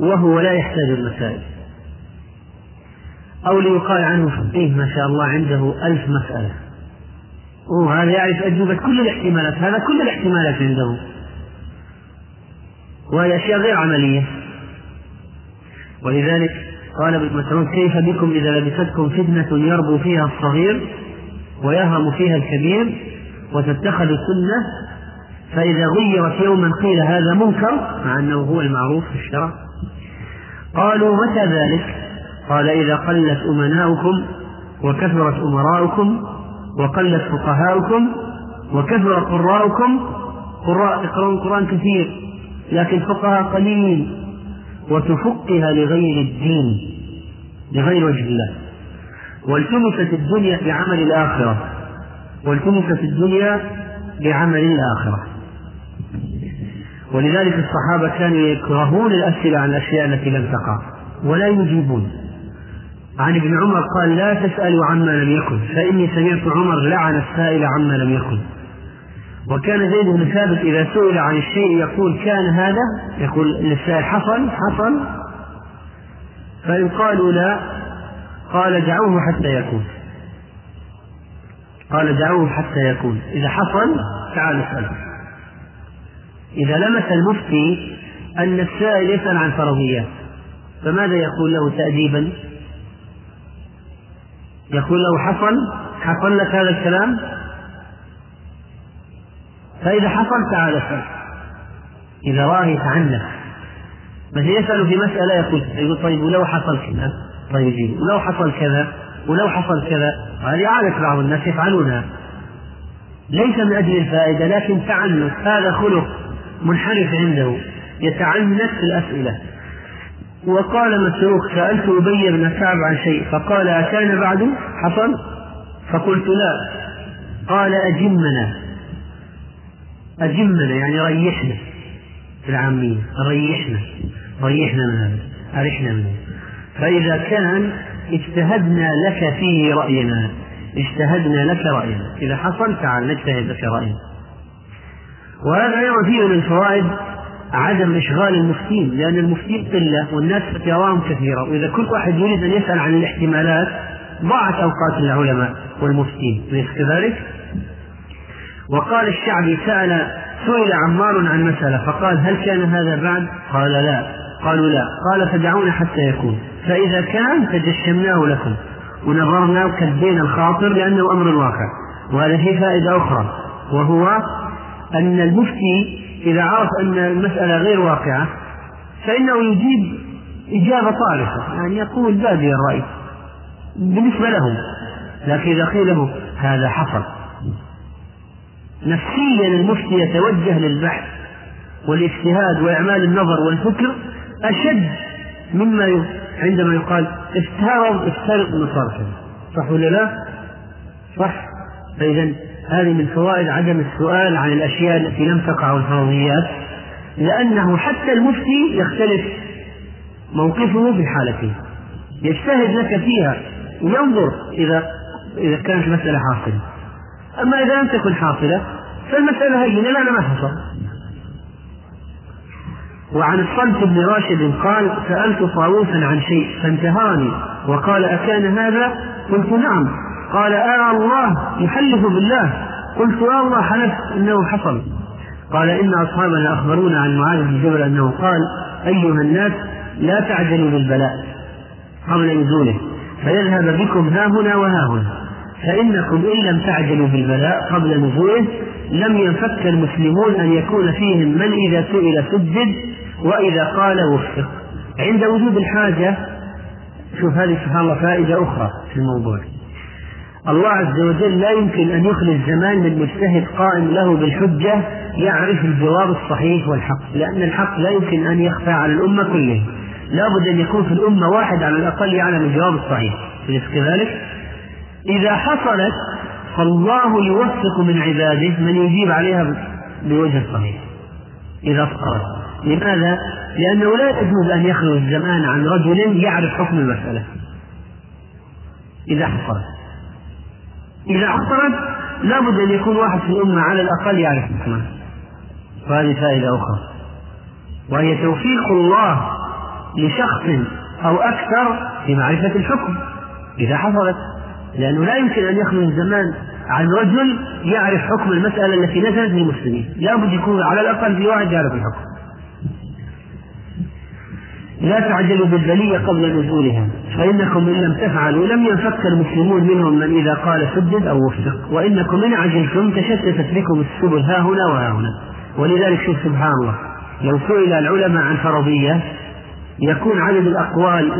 وهو لا يحتاج المسائل. أو ليقال عنه فقيه ما شاء الله عنده ألف مسألة. وهذا يعرف أجوبة كل الاحتمالات هذا كل الاحتمالات عنده. وهي أشياء غير عملية. ولذلك قال ابن مسعود كيف بكم إذا لبستكم فتنة يربو فيها الصغير ويهرم فيها الكبير وتتخذ السنة؟ فإذا غيرت يوما قيل هذا منكر مع أنه هو المعروف في الشرع. قالوا متى ذلك؟ قال إذا قلت أمناؤكم وكثرت أمراؤكم وقلت فقهاؤكم وكثر قراؤكم قراء يقرؤون القرآن كثير لكن فقهاء قليل وتفقها لغير الدين لغير وجه الله. والتمست الدنيا بعمل الآخرة والتمست الدنيا بعمل الآخرة. ولذلك الصحابة كانوا يكرهون الأسئلة عن الأشياء التي لم تقع ولا يجيبون. عن ابن عمر قال لا تسألوا عما لم يكن فإني سمعت عمر لعن السائل عما لم يكن. وكان زيد بن ثابت إذا سئل عن الشيء يقول كان هذا؟ يقول للسائل حصل حصل. فإن قالوا لا قال دعوه حتى يكون. قال دعوه حتى يكون. إذا حصل تعال اسأله. إذا لمس المفتي أن السائل يسأل عن فرضيات فماذا يقول له تأديبا؟ يقول له حصل حصل لك هذا الكلام؟ فإذا حصل تعال اسأل. إذا راه يتعنف مثلا يسأل في مسألة يقول يقول طيب ولو حصل كذا؟ طيب ولو حصل كذا؟ ولو حصل كذا؟ هذه عادة بعض الناس يفعلونها. ليس من أجل الفائدة لكن تعنف هذا خلق منحرف عنده يتعنت في الأسئلة. وقال مسروق سألت أبي بن كعب عن شيء فقال أكان بعد؟ حصل؟ فقلت لا. قال أجمنا. أجمنا يعني ريحنا في العامية ريحنا. ريحنا من هذا. أرحنا منه. فإذا كان اجتهدنا لك فيه رأينا. اجتهدنا لك رأينا. إذا حصل تعال نجتهد لك رأينا. وهذا أيضا فيه من الفوائد عدم إشغال المفتين لأن المفتين قلة والناس فتاواهم كثيرة وإذا كل واحد يريد أن يسأل عن الاحتمالات ضاعت أوقات العلماء والمفتين أليس كذلك؟ وقال الشعبي سأل سئل عمار عن مسألة فقال هل كان هذا بعد؟ قال لا قالوا لا قال فدعونا حتى يكون فإذا كان تجشمناه لكم ونظرنا وكدينا الخاطر لأنه أمر واقع وهذا فيه فائدة أخرى وهو أن المفتي إذا عرف أن المسألة غير واقعة فإنه يجيب إجابة طارفة يعني يقول بادي الرأي بالنسبة لهم. لكن إذا قيل له هذا حصل. نفسيا المفتي يتوجه للبحث والاجتهاد وإعمال النظر والفكر أشد مما عندما يقال افترض افترض صار كذا صح ولا لا؟ صح. فإذا هذه من فوائد عدم السؤال عن الأشياء التي لم تقع الفرضيات لأنه حتى المفتي يختلف موقفه في حالته. يجتهد لك فيها وينظر إذا إذا كانت المسألة حاصلة. أما إذا لم تكن حاصلة فالمسألة هينة لا ما حصل. وعن الصلت بن راشد قال سألت طاووسا عن شيء فانتهاني وقال أكان هذا؟ قلت نعم. قال آه الله يحلف بالله. قلت آه الله حلفت إنه حصل. قال إن أصحابنا أخبرونا عن معاذ بن جبل أنه قال أيها الناس لا تعجلوا بالبلاء قبل نزوله فيذهب بكم ها هنا وها هنا. فإنكم إن لم تعجلوا بالبلاء قبل نزوله لم ينفك المسلمون أن يكون فيهم من إذا سئل سدد وإذا قال وفق. عند وجود الحاجة شوف هذه سبحان الله فائدة أخرى في الموضوع. الله عز وجل لا يمكن أن يخلي الزمان من مجتهد قائم له بالحجة يعرف الجواب الصحيح والحق لأن الحق لا يمكن أن يخفى على الأمة كلها لابد أن يكون في الأمة واحد على الأقل يعلم الجواب الصحيح أليس كذلك؟ إذا حصلت فالله يوفق من عباده من يجيب عليها بوجه صحيح إذا صارت لماذا؟ لأنه لا يجوز أن يخلو الزمان عن رجل يعرف حكم المسألة إذا حصلت إذا حصلت لابد أن يكون واحد في الأمة على الأقل يعرف حكمها وهذه فائدة أخرى. وهي توفيق الله لشخص أو أكثر في معرفة الحكم إذا حصلت. لأنه لا يمكن أن يخلو الزمان عن رجل يعرف حكم المسألة التي نزلت للمسلمين. لا بد يكون على الأقل في واحد يعرف الحكم. لا تعجلوا بالبلية قبل نزولها فإنكم إن لم تفعلوا لم ينفك المسلمون منهم من إذا قال سدد أو وفق وإنكم إن عجلتم تشتتت بكم السبل ها هنا وها هنا. ولذلك شوف سبحان الله لو سئل العلماء عن فرضية يكون عدد الأقوال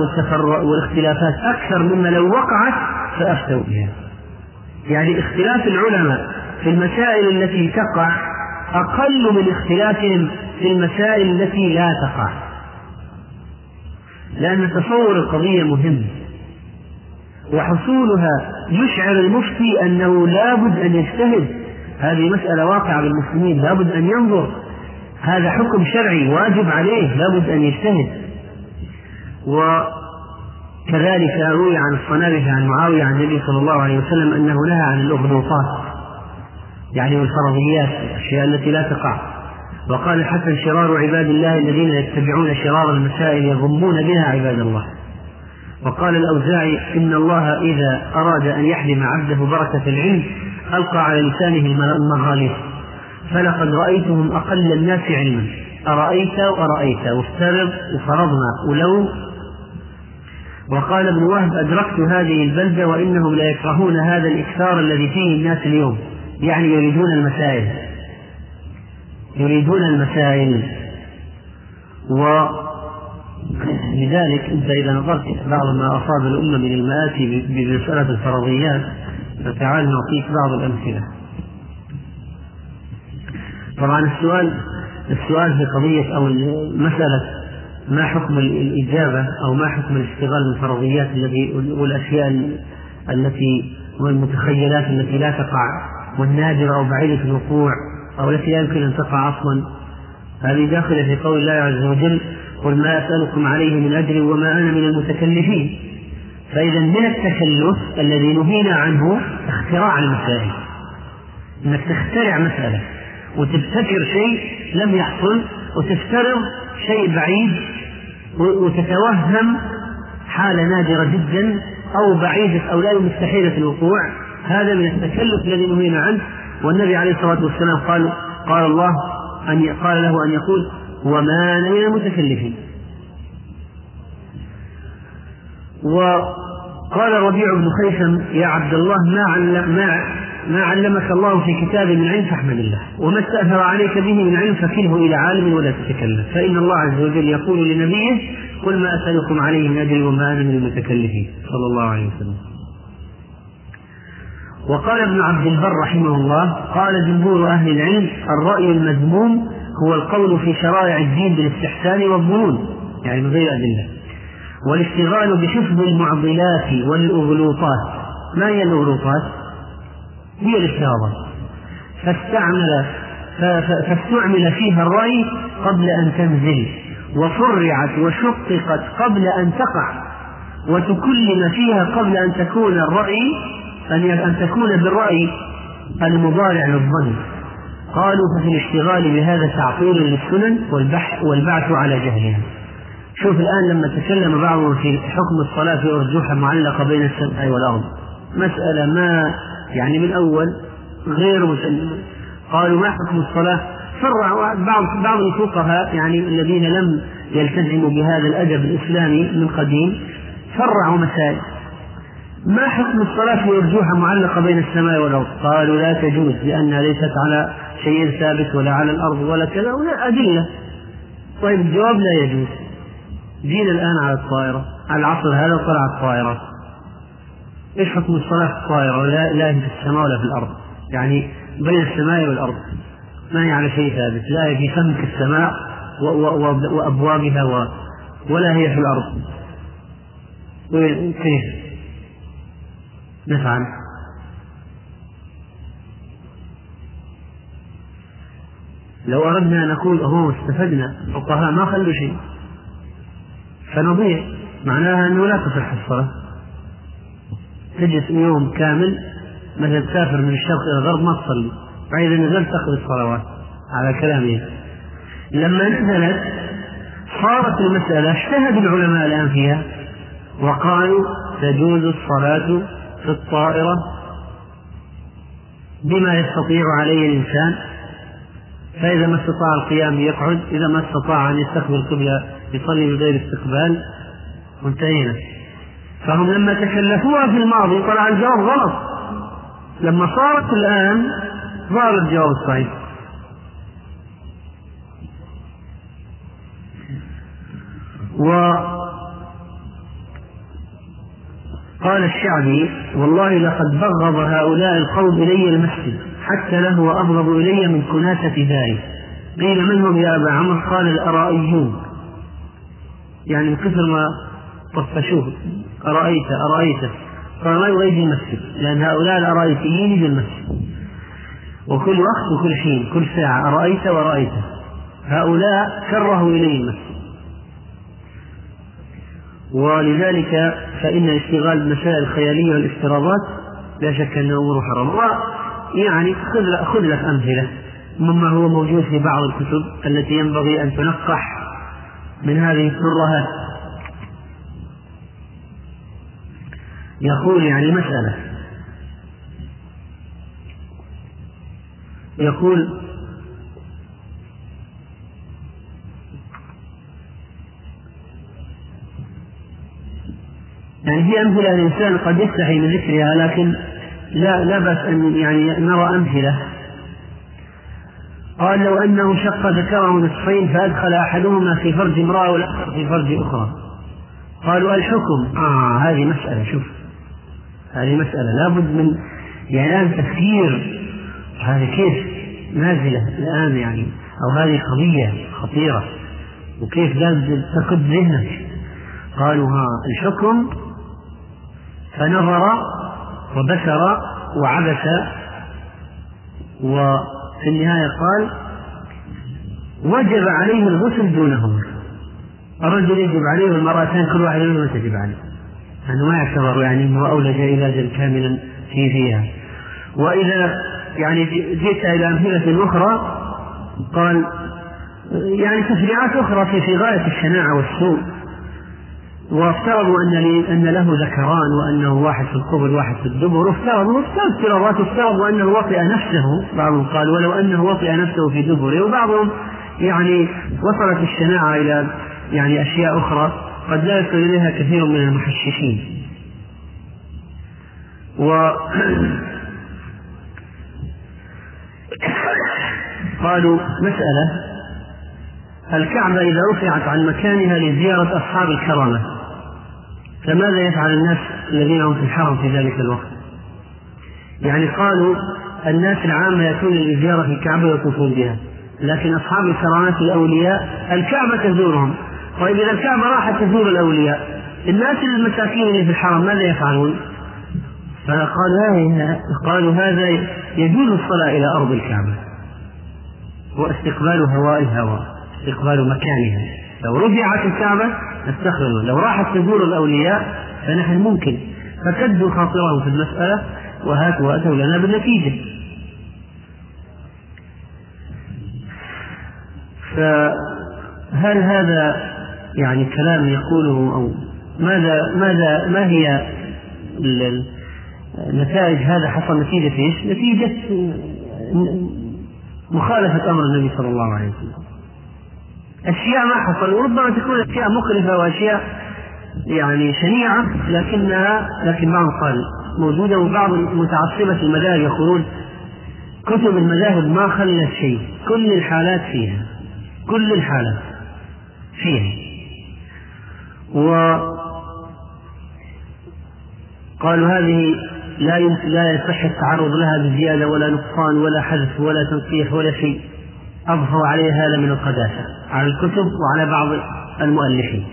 والاختلافات أكثر مما لو وقعت فأفتوا بها. يعني اختلاف العلماء في المسائل التي تقع أقل من اختلافهم في المسائل التي لا تقع. لأن تصور القضية مهم. وحصولها يشعر المفتي أنه لابد أن يجتهد. هذه مسألة واقعة بالمسلمين لابد أن ينظر. هذا حكم شرعي واجب عليه. لابد أن يجتهد. وكذلك روي عن الصنابح عن معاوية عن النبي صلى الله عليه وسلم أنه نهى عن الأغلوطات يعني الفرضيات الأشياء التي لا تقع. وقال الحسن شرار عباد الله الذين يتبعون شرار المسائل يضمون بها عباد الله. وقال الأوزاعي إن الله إذا أراد أن يحرم عبده بركة العلم ألقى على لسانه المغاليق فلقد رأيتهم أقل الناس علما. أرأيت وأرأيت وافترض وفرضنا ولو. وقال ابن وهب أدركت هذه البلدة وإنهم لا يكرهون هذا الإكثار الذي فيه الناس اليوم يعني يريدون المسائل. يريدون المسائل. ولذلك أنت إذا نظرت بعض ما أصاب الأمة من المآتي بمسألة الفرضيات فتعال نعطيك بعض الأمثلة. طبعا السؤال السؤال في قضية أو مسألة ما حكم الإجابة أو ما حكم الاشتغال بالفرضيات التي والأشياء التي والمتخيلات التي لا تقع والنادرة أو بعيدة الوقوع؟ أو التي لا يمكن أن تقع أصلا هذه داخلة في قول الله عز وجل قل ما أسألكم عليه من أجر وما أنا من المتكلفين. فإذا من التكلف الذي نهينا عنه اختراع المسائل. إنك تخترع مسألة وتبتكر شيء لم يحصل وتفترض شيء بعيد وتتوهم حالة نادرة جدا أو بعيدة أو لا مستحيلة الوقوع. هذا من التكلف الذي نهينا عنه. والنبي عليه الصلاة والسلام قال قال الله أن قال له أن يقول وما أنا من المتكلفين. وقال ربيع بن خيثم يا عبد الله ما علم ما ما علمك الله في كتاب من علم فاحمد الله وما استأثر عليك به من علم فكله إلى عالم ولا تتكلم. فإن الله عز وجل يقول لنبيه قل ما أسألكم عليه من أجل وما أنا من المتكلفين. صلى الله عليه وسلم. وقال ابن عبد البر رحمه الله قال جمهور أهل العلم الرأي المذموم هو القول في شرائع الدين بالاستحسان والظنون يعني من غير أدلة. والاشتغال بحفظ المعضلات والأغلوطات. ما هي الأغلوطات؟ هي الافتراضات فاستعمل فاستعمل فيها الرأي قبل أن تنزل وفرعت وشققت قبل أن تقع وتكلم فيها قبل أن تكون الرأي أن أن تكون بالرأي المضارع للظن. قالوا ففي الاشتغال بهذا تعطيل للسنن والبحث والبعث على جهلها. شوف الآن لما تكلم بعضهم في حكم الصلاة في أرجوحة معلقة بين السماء والأرض. مسألة ما يعني من أول غير مسلم. قالوا ما حكم الصلاة؟ فرع بعض بعض الفقهاء يعني الذين لم يلتزموا بهذا الأدب الإسلامي من قديم فرعوا مسائل. ما حكم الصلاة في أرجوحة معلقة بين السماء والأرض؟ قالوا لا تجوز لأنها ليست على شيء ثابت ولا على الأرض ولا كذا ولا أدلة. طيب الجواب لا يجوز. جينا الآن على الطائرة، على العصر هذا طلعت طائرة. إيش حكم الصلاة في الطائرة؟ لا لا في السماء ولا في الأرض. يعني بين السماء والأرض. ما هي على شيء ثابت، لا هي في سمك السماء وأبوابها ولا هي في الأرض. كيف؟ نفعل لو أردنا أن نقول أهو استفدنا الفقهاء ما خلوا شيء. فنضيع. معناها أنه لا تصح الصلاة. تجلس يوم كامل مثلا تسافر من الشرق إلى الغرب ما تصلي. فإذا نزلت تقضي الصلوات على كلامه. لما نزلت صارت المسألة اجتهد العلماء الآن فيها وقالوا تجوز الصلاة في الطائرة بما يستطيع عليه الإنسان فإذا ما استطاع القيام يقعد إذا ما استطاع أن يستقبل القبلة يصلي بغير استقبال وانتهينا فهم لما تكلفوها في الماضي طلع الجواب غلط. لما صارت الآن ظهر الجواب الصحيح. و قال الشعبي والله لقد بغض هؤلاء القوم إلي المسجد حتى له وأبغض إلي من كناسة داري. قيل من هم يا أبا عمرو؟ قال الأرائيون. يعني من كثر ما طفشوه أرأيت أرأيت؟ قال ما يريد المسجد لأن هؤلاء الأرائيتيين يجوا المسجد. وكل وقت وكل حين كل ساعة أرأيت ورأيت هؤلاء كرهوا إلي المسجد. ولذلك فإن الاشتغال بالمسائل الخيالية والافتراضات لا شك أنه أمور حرام. يعني خذ خذ لك أمثلة مما هو موجود في بعض الكتب التي ينبغي أن تنقح من هذه الترهات يقول يعني مسألة. يقول يعني في أمثلة الإنسان قد يستحي من ذكرها لكن لا لا بأس أن يعني نرى أمثلة. قال لو أنه شق ذكره نصفين فأدخل أحدهما في فرج امرأة والآخر في فرج أخرى. قالوا الحكم. آه هذه مسألة شوف. هذه مسألة. لابد من يعني الآن تفكير. هذه كيف نازلة الآن يعني؟ أو هذه قضية خطيرة. وكيف لازم تقد ذهنك؟ قالوا ها الحكم فنظر وبشر وعبس. وفي النهاية قال وجب عليه الغسل دونهما. الرجل يجب عليه والمرأتان كل واحد منهما تجب عليه. أنه ما يعتبر يعني أنه أولج علاجا كاملا في فيها. وإذا يعني جئت إلى أمثلة أخرى قال يعني تشريعات أخرى في في غاية الشناعة والسوء. وافترضوا أن أن له ذكران وأنه واحد في القبل واحد في الدبر وافترضوا افتراضات افترضوا أنه وطئ نفسه. بعضهم قال ولو أنه وطئ نفسه في دبره. وبعضهم يعني وصلت الشناعة إلى يعني أشياء أخرى قد لا يصل إليها كثير من المحششين. و قالوا مسألة الكعبة إذا رفعت عن مكانها لزيارة أصحاب الكرامة. فماذا يفعل الناس الذين هم في الحرم في ذلك الوقت؟ يعني قالوا الناس العامة يأتون لزيارة الكعبة ويطوفون بها لكن أصحاب الكرامات الأولياء الكعبة تزورهم طيب إذا الكعبة راحت تزور الأولياء الناس المساكين اللي في الحرم ماذا يفعلون؟ فقالوا قالوا هذا يجوز الصلاة إلى أرض الكعبة واستقبال هواء الهواء استقبال مكانها لو رفعت الكعبة نستقبل لو راحت تزور الأولياء فنحن ممكن فكدوا خاطرهم في المسألة وهاتوا وأتوا لنا بالنتيجة فهل هذا يعني كلام يقوله أو ماذا ماذا ما هي نتائج هذا حصل نتيجة إيش؟ نتيجة مخالفة أمر النبي صلى الله عليه وسلم. أشياء ما حصل وربما تكون أشياء مخلفة وأشياء يعني شنيعة لكنها لكن بعض قال. موجودة وبعض متعصبة المذاهب يقولون كتب المذاهب ما خلت شيء. كل الحالات فيها. كل الحالات فيها. و قالوا هذه لا لا يصح التعرض لها بزيادة ولا نقصان ولا حذف ولا تنقيح ولا شيء. أضفوا عليها هذا من القداسة على الكتب وعلى بعض المؤلفين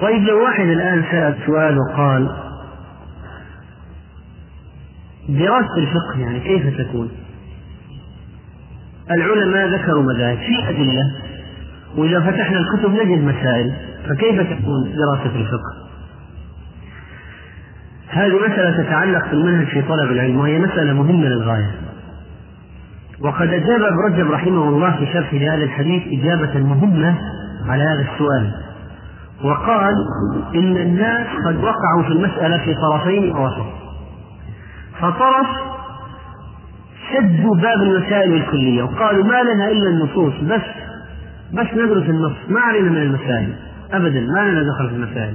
طيب لو واحد الآن سأل سؤال وقال دراسة الفقه يعني كيف تكون؟ العلماء ذكروا مذاهب في أدلة وإذا فتحنا الكتب نجد مسائل فكيف تكون دراسة الفقه؟ هذه مسألة تتعلق بالمنهج في طلب العلم وهي مسألة مهمة للغاية وقد أجاب ابن رجب رحمه الله في شرح لهذا الحديث إجابة مهمة على هذا السؤال. وقال إن الناس قد وقعوا في المسألة في طرفين وسط فطرف سدوا باب المسائل الكلية وقالوا ما لنا إلا النصوص بس بس ندرس النص. ما علينا من المسائل أبدا ما لنا دخل في المسائل.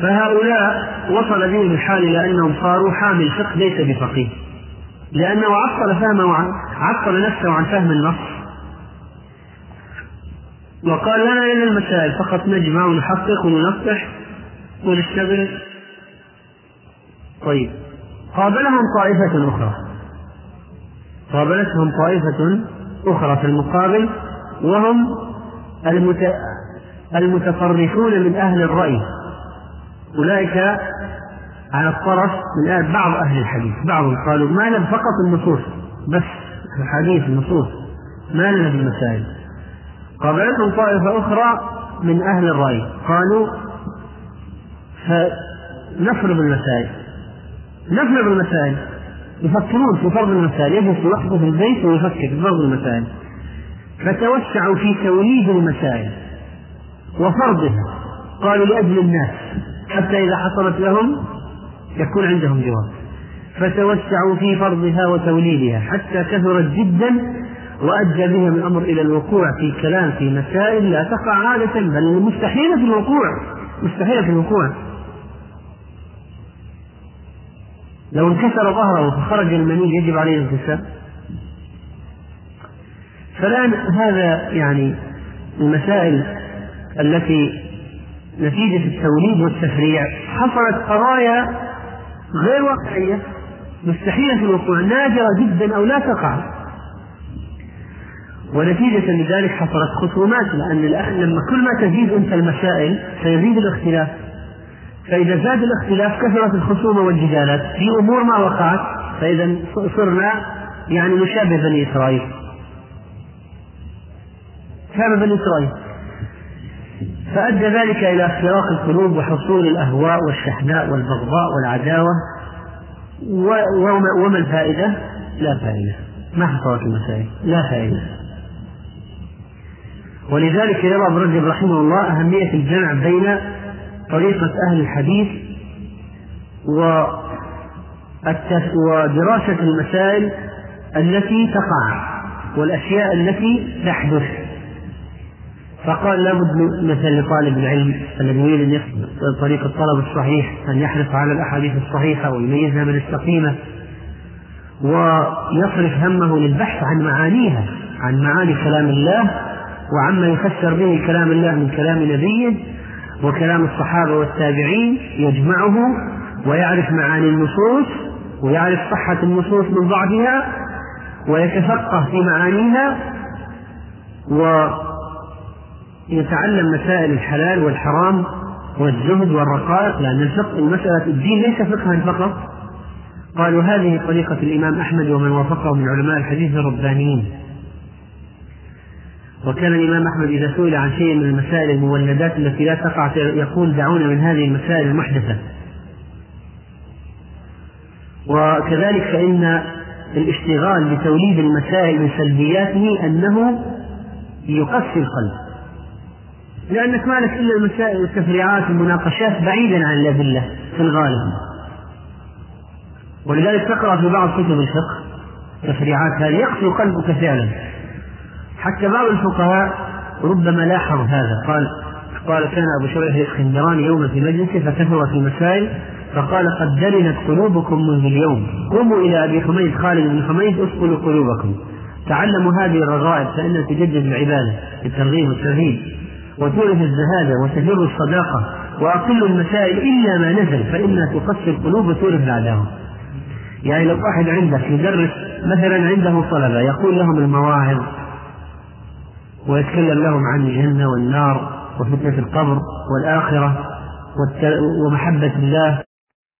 فهؤلاء وصل بهم الحال إلى أنهم صاروا حامل فقه ليس بفقيه. لأنه عطل فهمه عطل نفسه عن فهم النص. وقال لنا إلا المسائل فقط نجمع ونحقق وننصح ونشتغل طيب. قابلهم طائفة أخرى. قابلتهم طائفة أخرى في المقابل وهم المت... المتطرفون من أهل الرأي. أولئك على الطرف من بعض أهل الحديث. بعضهم قالوا ما لنا فقط النصوص بس الحديث النصوص. ما لنا بالمسائل قابلتهم طائفة أخرى من أهل الرأي. قالوا فنفرض المسائل. نفرض المسائل. يفكرون في فرض المسائل. يجلس لوحده في البيت ويفكر في فرض المسائل. فتوسعوا في توليد المسائل وفرضها. قالوا لأجل الناس. حتى إذا حصلت لهم يكون عندهم جواب. فتوسعوا في فرضها وتوليدها حتى كثرت جدا وأدى بهم الأمر إلى الوقوع في كلام في مسائل لا تقع عادة بل مستحيلة في الوقوع مستحيلة في الوقوع. لو انكسر ظهره فخرج المني يجب عليه الانكسار. فالآن هذا يعني المسائل التي نتيجة التوليد والتفريع. حصلت قضايا غير واقعية. مستحيلة الوقوع. نادرة جدا أو لا تقع. ونتيجة لذلك حصلت خصومات لأن الآن لما كل ما تزيد أنت المسائل سيزيد الاختلاف. فإذا زاد الاختلاف كثرت الخصومة والجدالات. في أمور ما وقعت فإذا صرنا يعني نشابه بني إسرائيل. شابه بني إسرائيل. فأدى ذلك إلى اختراق القلوب وحصول الأهواء والشحناء والبغضاء والعداوة. وما الفائدة؟ لا فائدة. ما حصلت المسائل؟ لا فائدة. ولذلك يرى ابن رجب رحمه الله أهمية الجمع بين طريقة أهل الحديث ودراسة المسائل التي تقع والأشياء التي تحدث. فقال لابد مثلا لطالب العلم الذي يريد ان يقصد طريق الطلب الصحيح أن يحرص على الأحاديث الصحيحة ويميزها من السقيمه ويصرف همه للبحث عن معانيها عن معاني كلام الله وعما يفسر به كلام الله من كلام نبيه وكلام الصحابة والتابعين يجمعه ويعرف معاني النصوص ويعرف صحة النصوص من ضعفها ويتفقه في معانيها و يتعلم مسائل الحلال والحرام والزهد والرقائق لأن الفقه المسألة الدين ليس فقها فقط. قالوا هذه طريقة الإمام أحمد ومن وافقه من علماء الحديث الربانيين. وكان الإمام أحمد إذا سئل عن شيء من المسائل المولدات التي لا تقع يقول دعونا من هذه المسائل المحدثة. وكذلك فإن الاشتغال بتوليد المسائل من سلبياته أنه يقسي القلب. لأنك مالك إلا المسائل والتفريعات والمناقشات بعيدا عن الأدلة في الغالب. ولذلك تقرأ في بعض كتب الفقه تفريعات هذه يقسو قلبك فعلا. حتى بعض الفقهاء ربما لاحظ هذا. قال قال كان أبو شريح الإسكندراني يوما في مجلسه فكثرت المسائل فقال قد درنت قلوبكم منذ اليوم. قوموا إلى أبي حميد خالد بن حميد اسقلوا قلوبكم. تعلموا هذه الرغائب فإنها تجدد العبادة الترغيب والترهيب وتورث الزهادة وتجر الصداقة وأقل المسائل إلا ما نزل فإنها تقسي القلوب وتورث العداوة يعني لو واحد عندك يدرس مثلا عنده طلبة يقول لهم المواعظ ويتكلم لهم عن الجنة والنار وفتنة القبر والآخرة ومحبة الله